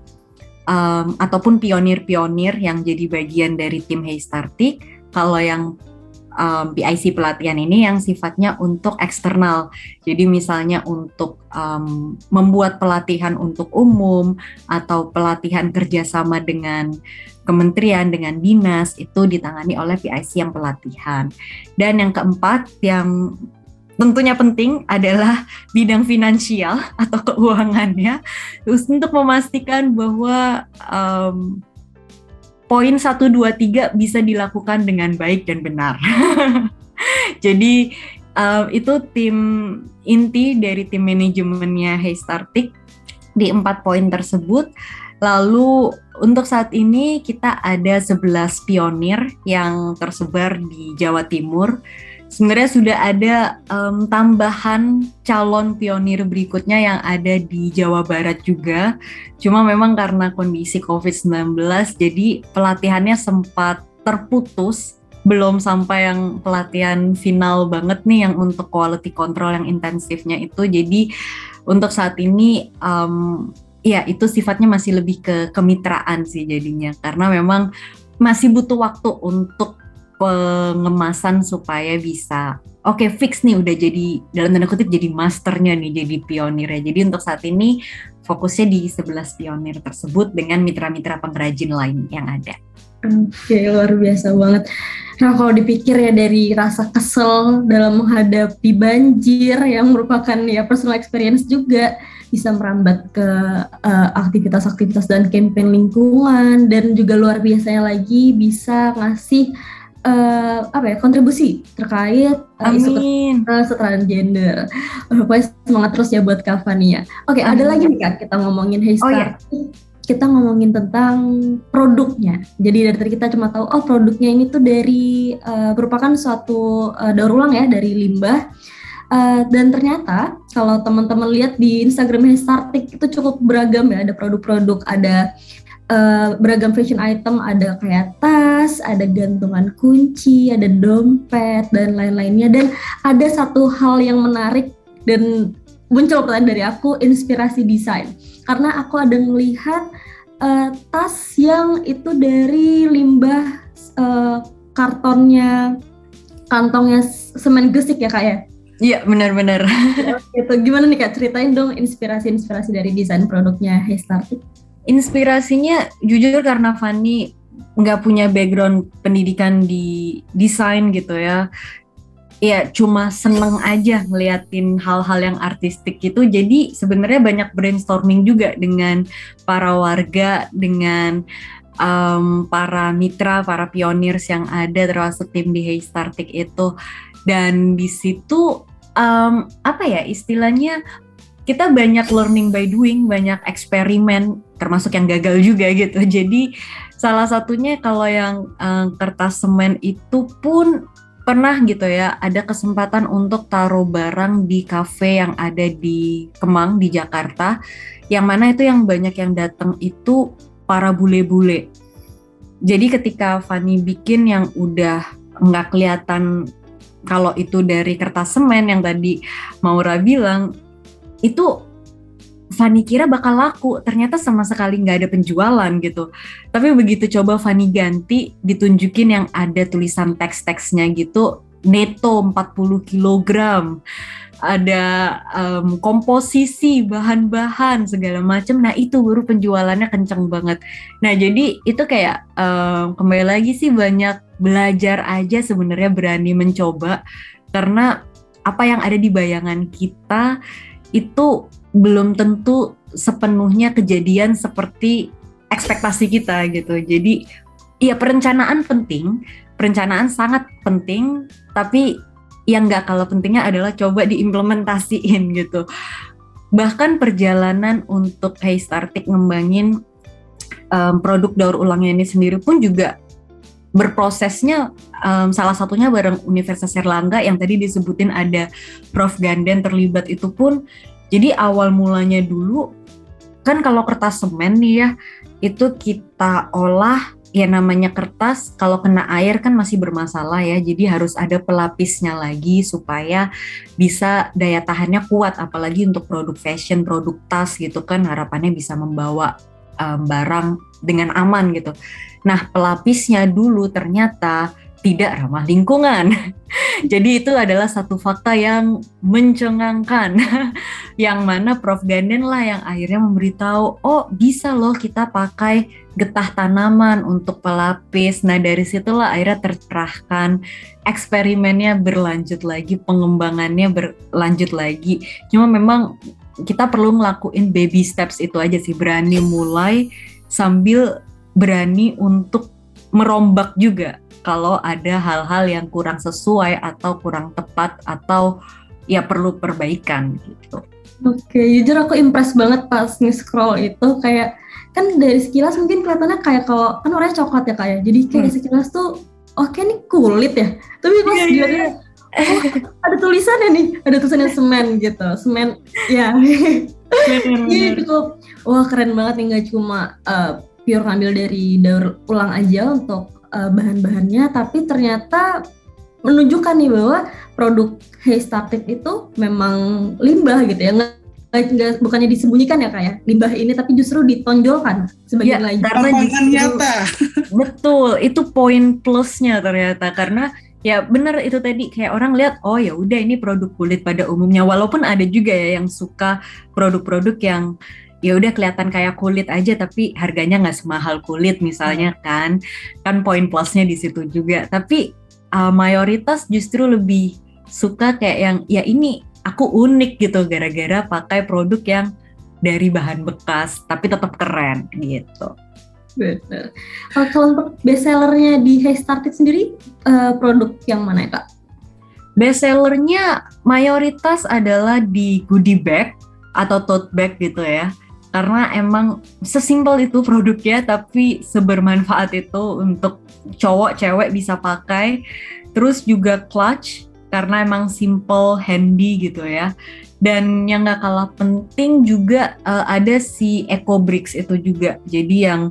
um, ataupun pionir-pionir yang jadi bagian dari tim Hey Startik. Kalau yang um, PIC pelatihan ini yang sifatnya untuk eksternal. Jadi misalnya untuk um, membuat pelatihan untuk umum atau pelatihan kerjasama dengan kementerian dengan dinas itu ditangani oleh PIC yang pelatihan. Dan yang keempat yang tentunya penting adalah bidang finansial atau keuangannya terus untuk memastikan bahwa um, poin 1 2 3 bisa dilakukan dengan baik dan benar. [laughs] Jadi um, itu tim inti dari tim manajemennya Hey Startik di empat poin tersebut. Lalu untuk saat ini kita ada 11 pionir yang tersebar di Jawa Timur. Sebenarnya sudah ada um, tambahan calon pionir berikutnya yang ada di Jawa Barat juga. Cuma memang karena kondisi COVID-19 jadi pelatihannya sempat terputus. Belum sampai yang pelatihan final banget nih yang untuk quality control yang intensifnya itu. Jadi untuk saat ini um, ya itu sifatnya masih lebih ke kemitraan sih jadinya. Karena memang masih butuh waktu untuk pengemasan supaya bisa oke okay, fix nih udah jadi dalam tanda kutip jadi masternya nih jadi pionir ya jadi untuk saat ini fokusnya di 11 pionir tersebut dengan mitra-mitra pengrajin lain yang ada. Oke, luar biasa banget. Nah, kalau dipikir ya dari rasa kesel dalam menghadapi banjir yang merupakan ya personal experience juga bisa merambat ke uh, aktivitas-aktivitas dan campaign lingkungan dan juga luar biasanya lagi bisa ngasih uh, apa ya kontribusi terkait uh, isu kesetaraan gender. Uh, pokoknya semangat terus ya buat Kavania. Oke, okay, ada lagi nih Kak kita ngomongin Hey oh, iya kita ngomongin tentang produknya. Jadi dari tadi kita cuma tahu oh produknya ini tuh dari uh, merupakan suatu uh, daur ulang ya dari limbah. Uh, dan ternyata kalau teman-teman lihat di Instagramnya Startik itu cukup beragam ya, ada produk-produk, ada uh, beragam fashion item, ada kayak tas, ada gantungan kunci, ada dompet dan lain-lainnya. Dan ada satu hal yang menarik dan muncul pertanyaan dari aku inspirasi desain. Karena aku ada melihat uh, tas yang itu dari limbah uh, kartonnya kantongnya semen gesik ya kak ya iya benar-benar itu gimana nih kak? Ceritain dong inspirasi-inspirasi dari desain produknya Hestartik inspirasinya jujur karena Fanny nggak punya background pendidikan di desain gitu ya. Ya cuma seneng aja ngeliatin hal-hal yang artistik itu jadi sebenarnya banyak brainstorming juga dengan para warga dengan um, para mitra para pioneers yang ada termasuk tim di Hey Startik itu dan di situ um, apa ya istilahnya kita banyak learning by doing banyak eksperimen termasuk yang gagal juga gitu [laughs] jadi salah satunya kalau yang um, kertas semen itu pun pernah gitu ya ada kesempatan untuk taruh barang di cafe yang ada di Kemang di Jakarta yang mana itu yang banyak yang datang itu para bule-bule. Jadi ketika Fanny bikin yang udah nggak kelihatan kalau itu dari kertas semen yang tadi Maura bilang itu Fanny kira bakal laku, ternyata sama sekali nggak ada penjualan gitu. Tapi begitu coba Fanny ganti, ditunjukin yang ada tulisan teks-teksnya gitu, neto 40 kg, ada um, komposisi bahan-bahan segala macam. Nah itu baru penjualannya kenceng banget. Nah jadi itu kayak um, kembali lagi sih banyak belajar aja sebenarnya berani mencoba karena apa yang ada di bayangan kita itu belum tentu sepenuhnya kejadian seperti ekspektasi kita gitu. Jadi ya perencanaan penting, perencanaan sangat penting, tapi yang nggak kalah pentingnya adalah coba diimplementasiin gitu. Bahkan perjalanan untuk Hey Startik ngembangin um, produk daur ulangnya ini sendiri pun juga berprosesnya um, salah satunya bareng Universitas Erlangga yang tadi disebutin ada Prof Ganden terlibat itu pun jadi awal mulanya dulu kan kalau kertas semen nih ya itu kita olah ya namanya kertas kalau kena air kan masih bermasalah ya. Jadi harus ada pelapisnya lagi supaya bisa daya tahannya kuat apalagi untuk produk fashion produk tas gitu kan harapannya bisa membawa um, barang dengan aman gitu. Nah pelapisnya dulu ternyata tidak ramah lingkungan. [laughs] Jadi itu adalah satu fakta yang mencengangkan, [laughs] yang mana Prof Ganden lah yang akhirnya memberitahu, oh bisa loh kita pakai getah tanaman untuk pelapis. Nah dari situlah akhirnya tercerahkan, eksperimennya berlanjut lagi, pengembangannya berlanjut lagi. Cuma memang kita perlu ngelakuin baby steps itu aja sih, berani mulai sambil berani untuk merombak juga kalau ada hal-hal yang kurang sesuai atau kurang tepat atau ya perlu perbaikan gitu. Oke, jujur aku impress banget pas nge-scroll itu kayak kan dari sekilas mungkin kelihatannya kayak kalau kan warnanya coklat ya kayak. Ya. Jadi kayak hmm. sekilas tuh oke okay, nih kulit ya. Tapi pas yeah, yeah. Iya. oh, ada tulisannya nih, ada tulisannya semen gitu. Semen ya. [laughs] Jadi cukup wah keren banget nih nggak cuma uh, pure ngambil dari daur ulang aja untuk uh, bahan-bahannya tapi ternyata menunjukkan nih bahwa produk Hey Startic itu memang limbah gitu ya. Nggak bukannya disembunyikan ya kayak ya? limbah ini tapi justru ditonjolkan sebagai ya, lain karena justru, nyata. Betul itu poin plusnya ternyata. Karena ya benar itu tadi kayak orang lihat oh ya udah ini produk kulit pada umumnya. Walaupun ada juga ya yang suka produk-produk yang ya udah kelihatan kayak kulit aja tapi harganya nggak semahal kulit misalnya hmm. kan kan poin plusnya di situ juga tapi uh, mayoritas justru lebih suka kayak yang ya ini aku unik gitu gara-gara pakai produk yang dari bahan bekas tapi tetap keren gitu. Benar. Kalau untuk bestsellernya di Hey Started sendiri uh, produk yang mana ya kak? Bestsellernya mayoritas adalah di goodie bag atau tote bag gitu ya karena emang sesimpel itu produknya tapi sebermanfaat itu untuk cowok cewek bisa pakai. Terus juga clutch karena emang simple handy gitu ya. Dan yang gak kalah penting juga uh, ada si Eco Bricks itu juga. Jadi yang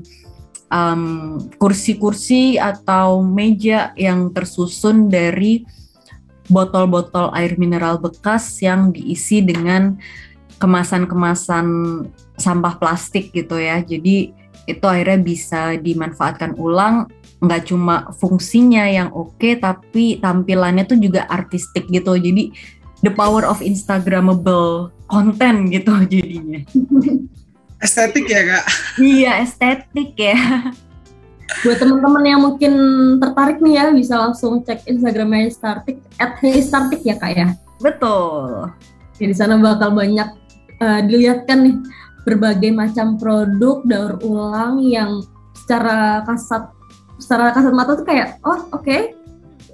kursi-kursi um, atau meja yang tersusun dari botol-botol air mineral bekas yang diisi dengan kemasan-kemasan sampah plastik gitu ya. Jadi itu akhirnya bisa dimanfaatkan ulang nggak cuma fungsinya yang oke okay, tapi tampilannya tuh juga artistik gitu. Jadi the power of instagramable content gitu [laughs] jadinya. Estetik ya kak? Iya estetik ya. Buat teman-teman yang mungkin tertarik nih ya bisa langsung cek instagramnya Startik at Startik ya kak ya? Betul. Ya, di sana bakal banyak uh, dilihatkan nih berbagai macam produk daur ulang yang secara kasat secara kasat mata tuh kayak oh oke okay,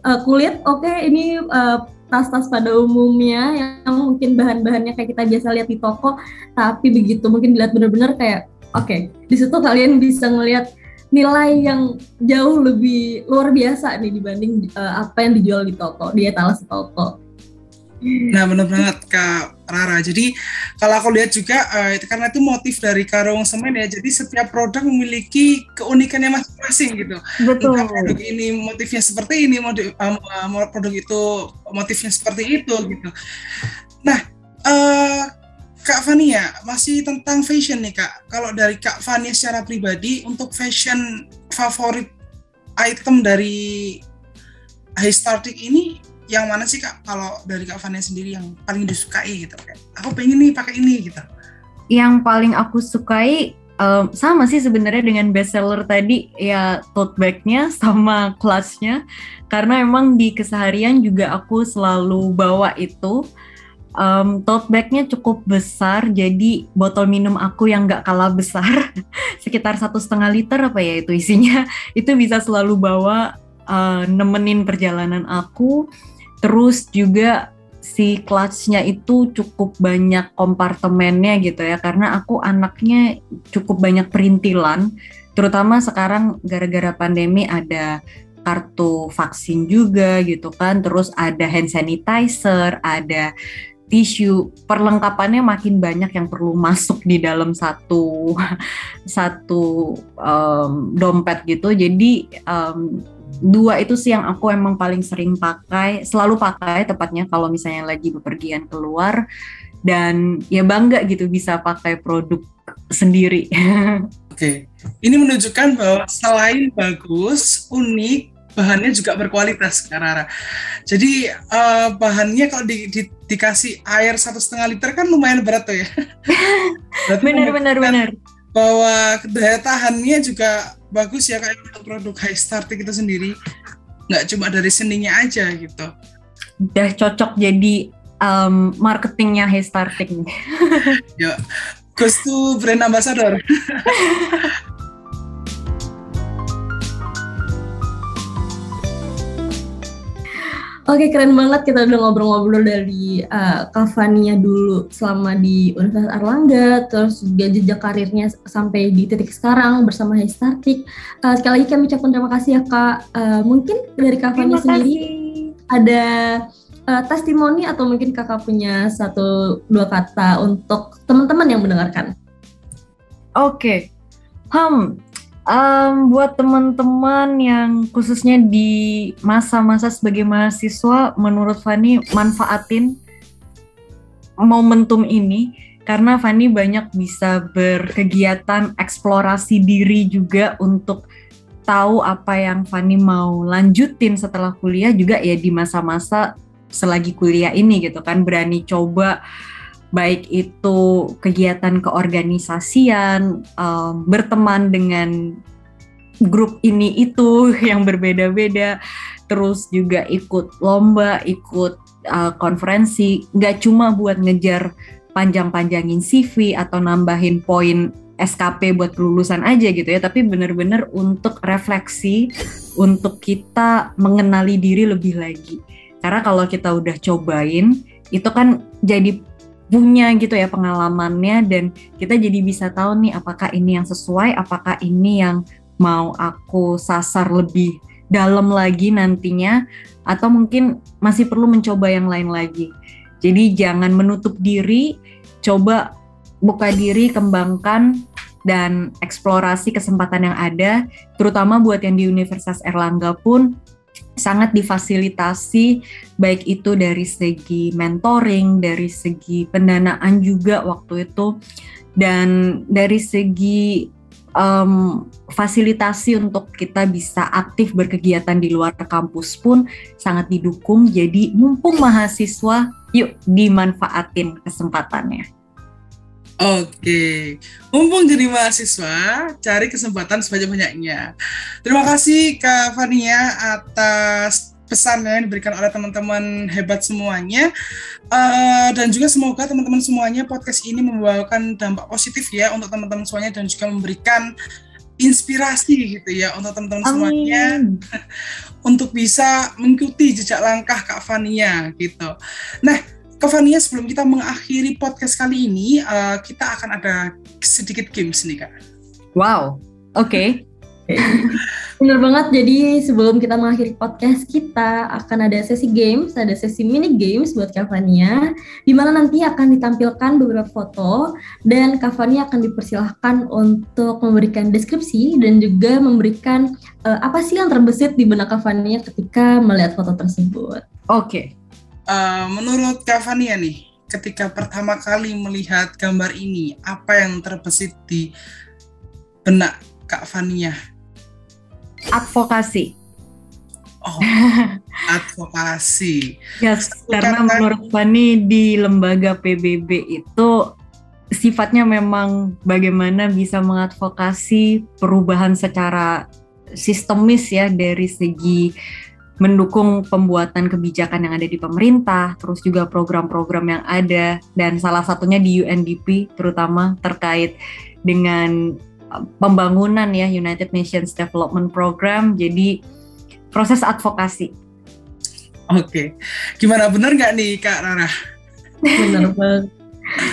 uh, eh, kulit oke okay, ini uh, tas-tas pada umumnya yang mungkin bahan-bahannya kayak kita biasa lihat di toko tapi begitu mungkin dilihat benar-benar kayak oke okay, di situ kalian bisa ngelihat nilai yang jauh lebih luar biasa nih dibanding uh, apa yang dijual di toko di etalase toko Nah benar banget Kak Rara. Jadi kalau aku lihat juga uh, karena itu motif dari karung semen ya. Jadi setiap produk memiliki keunikannya masing-masing gitu. Betul. Entah produk ini motifnya seperti ini, motif, uh, produk itu motifnya seperti itu gitu. Nah uh, Kak Fania, masih tentang fashion nih Kak. Kalau dari Kak Fania secara pribadi, untuk fashion favorit item dari Startic ini yang mana sih Kak? Kalau dari Kak Fania sendiri yang paling disukai gitu kayak, aku pengen nih pakai ini gitu. Yang paling aku sukai um, sama sih sebenarnya dengan bestseller tadi ya tote bagnya [laughs] sama clutchnya karena emang di keseharian juga aku selalu bawa itu um, tote bagnya cukup besar jadi botol minum aku yang nggak kalah besar [laughs] sekitar satu setengah liter apa ya itu isinya [laughs] itu bisa selalu bawa uh, nemenin perjalanan aku terus juga si clutchnya itu cukup banyak kompartemennya gitu ya karena aku anaknya cukup banyak perintilan terutama sekarang gara-gara pandemi ada kartu vaksin juga gitu kan terus ada hand sanitizer ada tisu perlengkapannya makin banyak yang perlu masuk di dalam satu [laughs] satu um, dompet gitu. Jadi um, dua itu sih yang aku emang paling sering pakai selalu pakai tepatnya kalau misalnya lagi bepergian keluar dan ya bangga gitu bisa pakai produk sendiri. [laughs] Oke, ini menunjukkan bahwa selain bagus, unik, bahannya juga berkualitas Karara. Jadi uh, bahannya kalau di, di, dikasih air satu setengah liter kan lumayan berat tuh ya. [laughs] benar benar benar. Bahwa daya tahannya juga bagus ya kayak untuk produk high starting itu sendiri. Nggak cuma dari seninya aja gitu. Udah cocok jadi um, marketingnya high starting. [laughs] ya, Gus tuh brand ambassador. [laughs] Oke keren banget kita udah ngobrol-ngobrol dari uh, dulu selama di Universitas Erlangga, terus juga jejak karirnya sampai di titik sekarang bersama Hestartik. Uh, sekali lagi kami ucapkan terima kasih ya kak. Uh, mungkin dari Kavania sendiri ada uh, testimoni atau mungkin kakak punya satu dua kata untuk teman-teman yang mendengarkan. Oke, okay. hmm, um, buat teman-teman yang khususnya di masa-masa sebagai mahasiswa, menurut Fani manfaatin momentum ini karena Fani banyak bisa berkegiatan eksplorasi diri juga untuk tahu apa yang Fani mau lanjutin setelah kuliah juga ya di masa-masa selagi kuliah ini gitu kan berani coba baik itu kegiatan keorganisasian, um, berteman dengan grup ini itu [laughs] yang berbeda-beda, terus juga ikut lomba, ikut uh, konferensi, nggak cuma buat ngejar panjang-panjangin CV atau nambahin poin SKP buat kelulusan aja gitu ya, tapi benar-benar untuk refleksi, untuk kita mengenali diri lebih lagi. Karena kalau kita udah cobain, itu kan jadi punya gitu ya pengalamannya dan kita jadi bisa tahu nih apakah ini yang sesuai, apakah ini yang mau aku sasar lebih dalam lagi nantinya atau mungkin masih perlu mencoba yang lain lagi. Jadi jangan menutup diri, coba buka diri, kembangkan dan eksplorasi kesempatan yang ada, terutama buat yang di Universitas Erlangga pun sangat difasilitasi baik itu dari segi mentoring, dari segi pendanaan juga waktu itu dan dari segi um, fasilitasi untuk kita bisa aktif berkegiatan di luar kampus pun sangat didukung. Jadi mumpung mahasiswa, yuk dimanfaatin kesempatannya. Oke, mumpung jadi mahasiswa, cari kesempatan sebanyak-banyaknya. Terima kasih Kak Fania atas pesan yang diberikan oleh teman-teman hebat semuanya. Uh, dan juga semoga teman-teman semuanya podcast ini membawakan dampak positif ya untuk teman-teman semuanya dan juga memberikan inspirasi gitu ya untuk teman-teman semuanya [laughs] untuk bisa mengikuti jejak langkah Kak Fania gitu. Nah, Kavania sebelum kita mengakhiri podcast kali ini, uh, kita akan ada sedikit games nih kak. Wow, oke. Okay. Bener banget, jadi sebelum kita mengakhiri podcast kita akan ada sesi games, ada sesi mini games buat Kavania, di mana nanti akan ditampilkan beberapa foto dan Kavania akan dipersilahkan untuk memberikan deskripsi dan juga memberikan uh, apa sih yang terbesit di benak Kavania ketika melihat foto tersebut. Oke, okay uh, menurut Kavania nih, ketika pertama kali melihat gambar ini, apa yang terbesit di benak Kak Fania? Advokasi. Oh, [laughs] advokasi. Yes, karena menurut Fani di lembaga PBB itu sifatnya memang bagaimana bisa mengadvokasi perubahan secara sistemis ya dari segi mendukung pembuatan kebijakan yang ada di pemerintah, terus juga program-program yang ada, dan salah satunya di UNDP terutama terkait dengan uh, pembangunan ya United Nations Development Program, jadi proses advokasi. Oke, gimana benar nggak nih Kak Rara? Benar banget.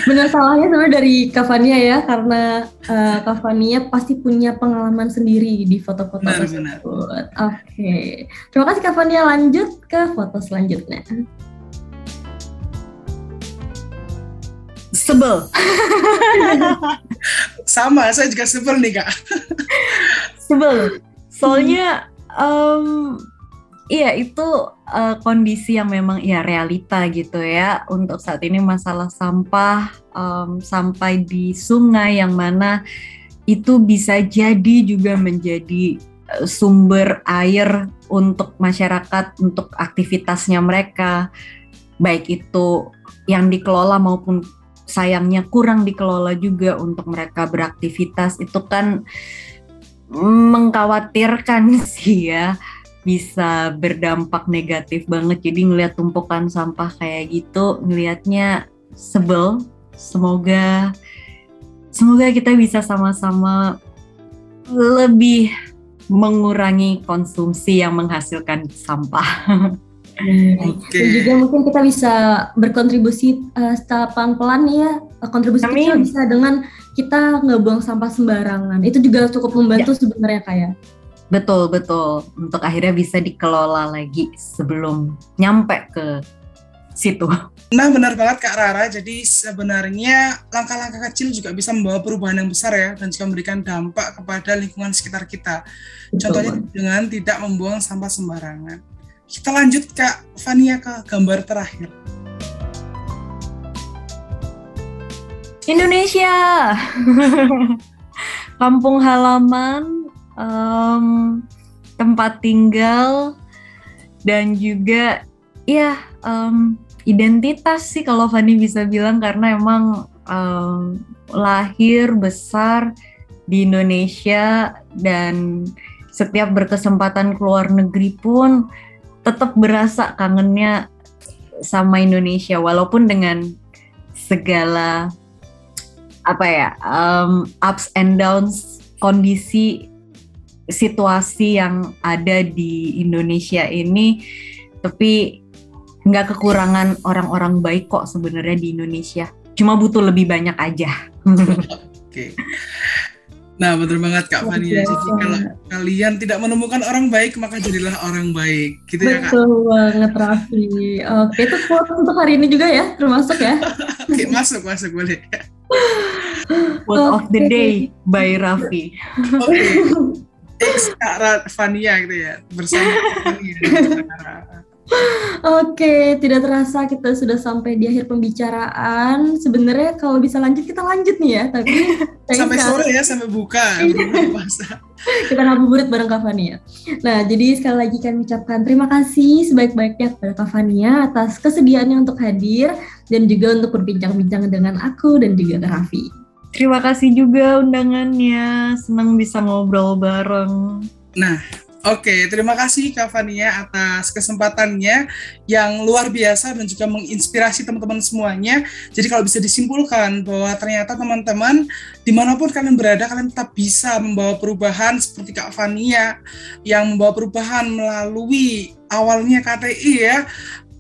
Benar salahnya sebenarnya dari Kavania ya, karena uh, Kavania pasti punya pengalaman sendiri di foto-foto tersebut. Oke, okay. terima kasih Kavania. Lanjut ke foto selanjutnya. Sebel. [laughs] Sama, saya juga sebel nih kak. sebel. Soalnya um, Iya itu uh, kondisi yang memang ya realita gitu ya untuk saat ini masalah sampah um, sampai di sungai yang mana itu bisa jadi juga menjadi uh, sumber air untuk masyarakat untuk aktivitasnya mereka. Baik itu yang dikelola maupun sayangnya kurang dikelola juga untuk mereka beraktivitas. Itu kan mengkhawatirkan [laughs] sih ya bisa berdampak negatif banget. Jadi ngelihat tumpukan sampah kayak gitu, ngelihatnya sebel. Semoga semoga kita bisa sama-sama lebih mengurangi konsumsi yang menghasilkan sampah. Okay. Dan juga mungkin kita bisa berkontribusi uh, secara pelan-pelan ya. Kontribusi Amin. kecil bisa dengan kita nggak buang sampah sembarangan. Itu juga cukup membantu ya. sebenarnya kayak. Betul, betul. Untuk akhirnya bisa dikelola lagi sebelum nyampe ke situ. Nah, benar banget Kak Rara. Jadi sebenarnya langkah-langkah kecil juga bisa membawa perubahan yang besar ya dan juga memberikan dampak kepada lingkungan sekitar kita. Betul. Contohnya dengan tidak membuang sampah sembarangan. Kita lanjut Kak Fania ke gambar terakhir. Indonesia. [laughs] Kampung halaman um, tempat tinggal dan juga ya um, identitas sih kalau Fani bisa bilang karena emang um, lahir besar di Indonesia dan setiap berkesempatan keluar negeri pun tetap berasa kangennya sama Indonesia. Walaupun dengan segala apa ya um, ups and downs kondisi situasi yang ada di Indonesia ini tapi nggak kekurangan orang-orang baik kok sebenarnya di Indonesia cuma butuh lebih banyak aja oke Nah, betul banget Kak Fania. Jadi kalau kalian tidak menemukan orang baik, maka jadilah orang baik. Gitu betul ya Kak? Betul banget Raffi. Oke, itu quote untuk hari ini juga ya, termasuk ya? [laughs] Oke, masuk, masuk boleh. Quote okay. of the day by Raffi. Oke. Okay. X Kak Fania gitu ya bersama Fania. Oke, tidak terasa kita sudah sampai di akhir pembicaraan. Sebenarnya kalau bisa lanjut kita lanjut nih ya, tapi [laughs] sampai sore ya, sampai buka. [laughs] kita ngabuburit bareng Kak Fania. Nah, jadi sekali lagi kami ucapkan terima kasih sebaik-baiknya kepada Kak Fania atas kesediaannya untuk hadir dan juga untuk berbincang-bincang dengan aku dan juga Raffi. Terima kasih juga undangannya. Senang bisa ngobrol bareng. Nah, Oke, terima kasih Kak Fania atas kesempatannya yang luar biasa dan juga menginspirasi teman-teman semuanya. Jadi kalau bisa disimpulkan bahwa ternyata teman-teman di mana pun kalian berada, kalian tetap bisa membawa perubahan seperti Kak Fania yang membawa perubahan melalui awalnya KTI ya,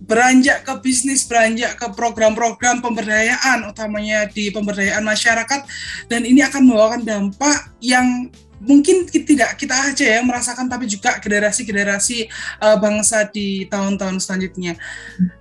beranjak ke bisnis, beranjak ke program-program pemberdayaan, utamanya di pemberdayaan masyarakat, dan ini akan membawakan dampak yang mungkin tidak kita aja yang merasakan, tapi juga generasi-generasi uh, bangsa di tahun-tahun selanjutnya.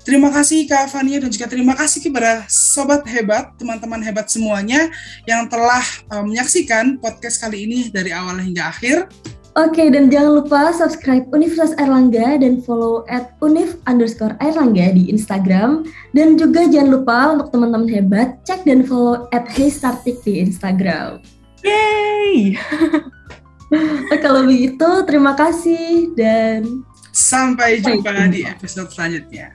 Terima kasih Kak Fania dan juga terima kasih kepada sobat hebat, teman-teman hebat semuanya yang telah uh, menyaksikan podcast kali ini dari awal hingga akhir. Oke, dan jangan lupa subscribe Universitas Erlangga dan follow at univ underscore Erlangga di Instagram. Dan juga jangan lupa untuk teman-teman hebat, cek dan follow at Heystartik di Instagram. Yeay! [laughs] Nah, kalau begitu, terima kasih dan sampai jumpa di episode selanjutnya.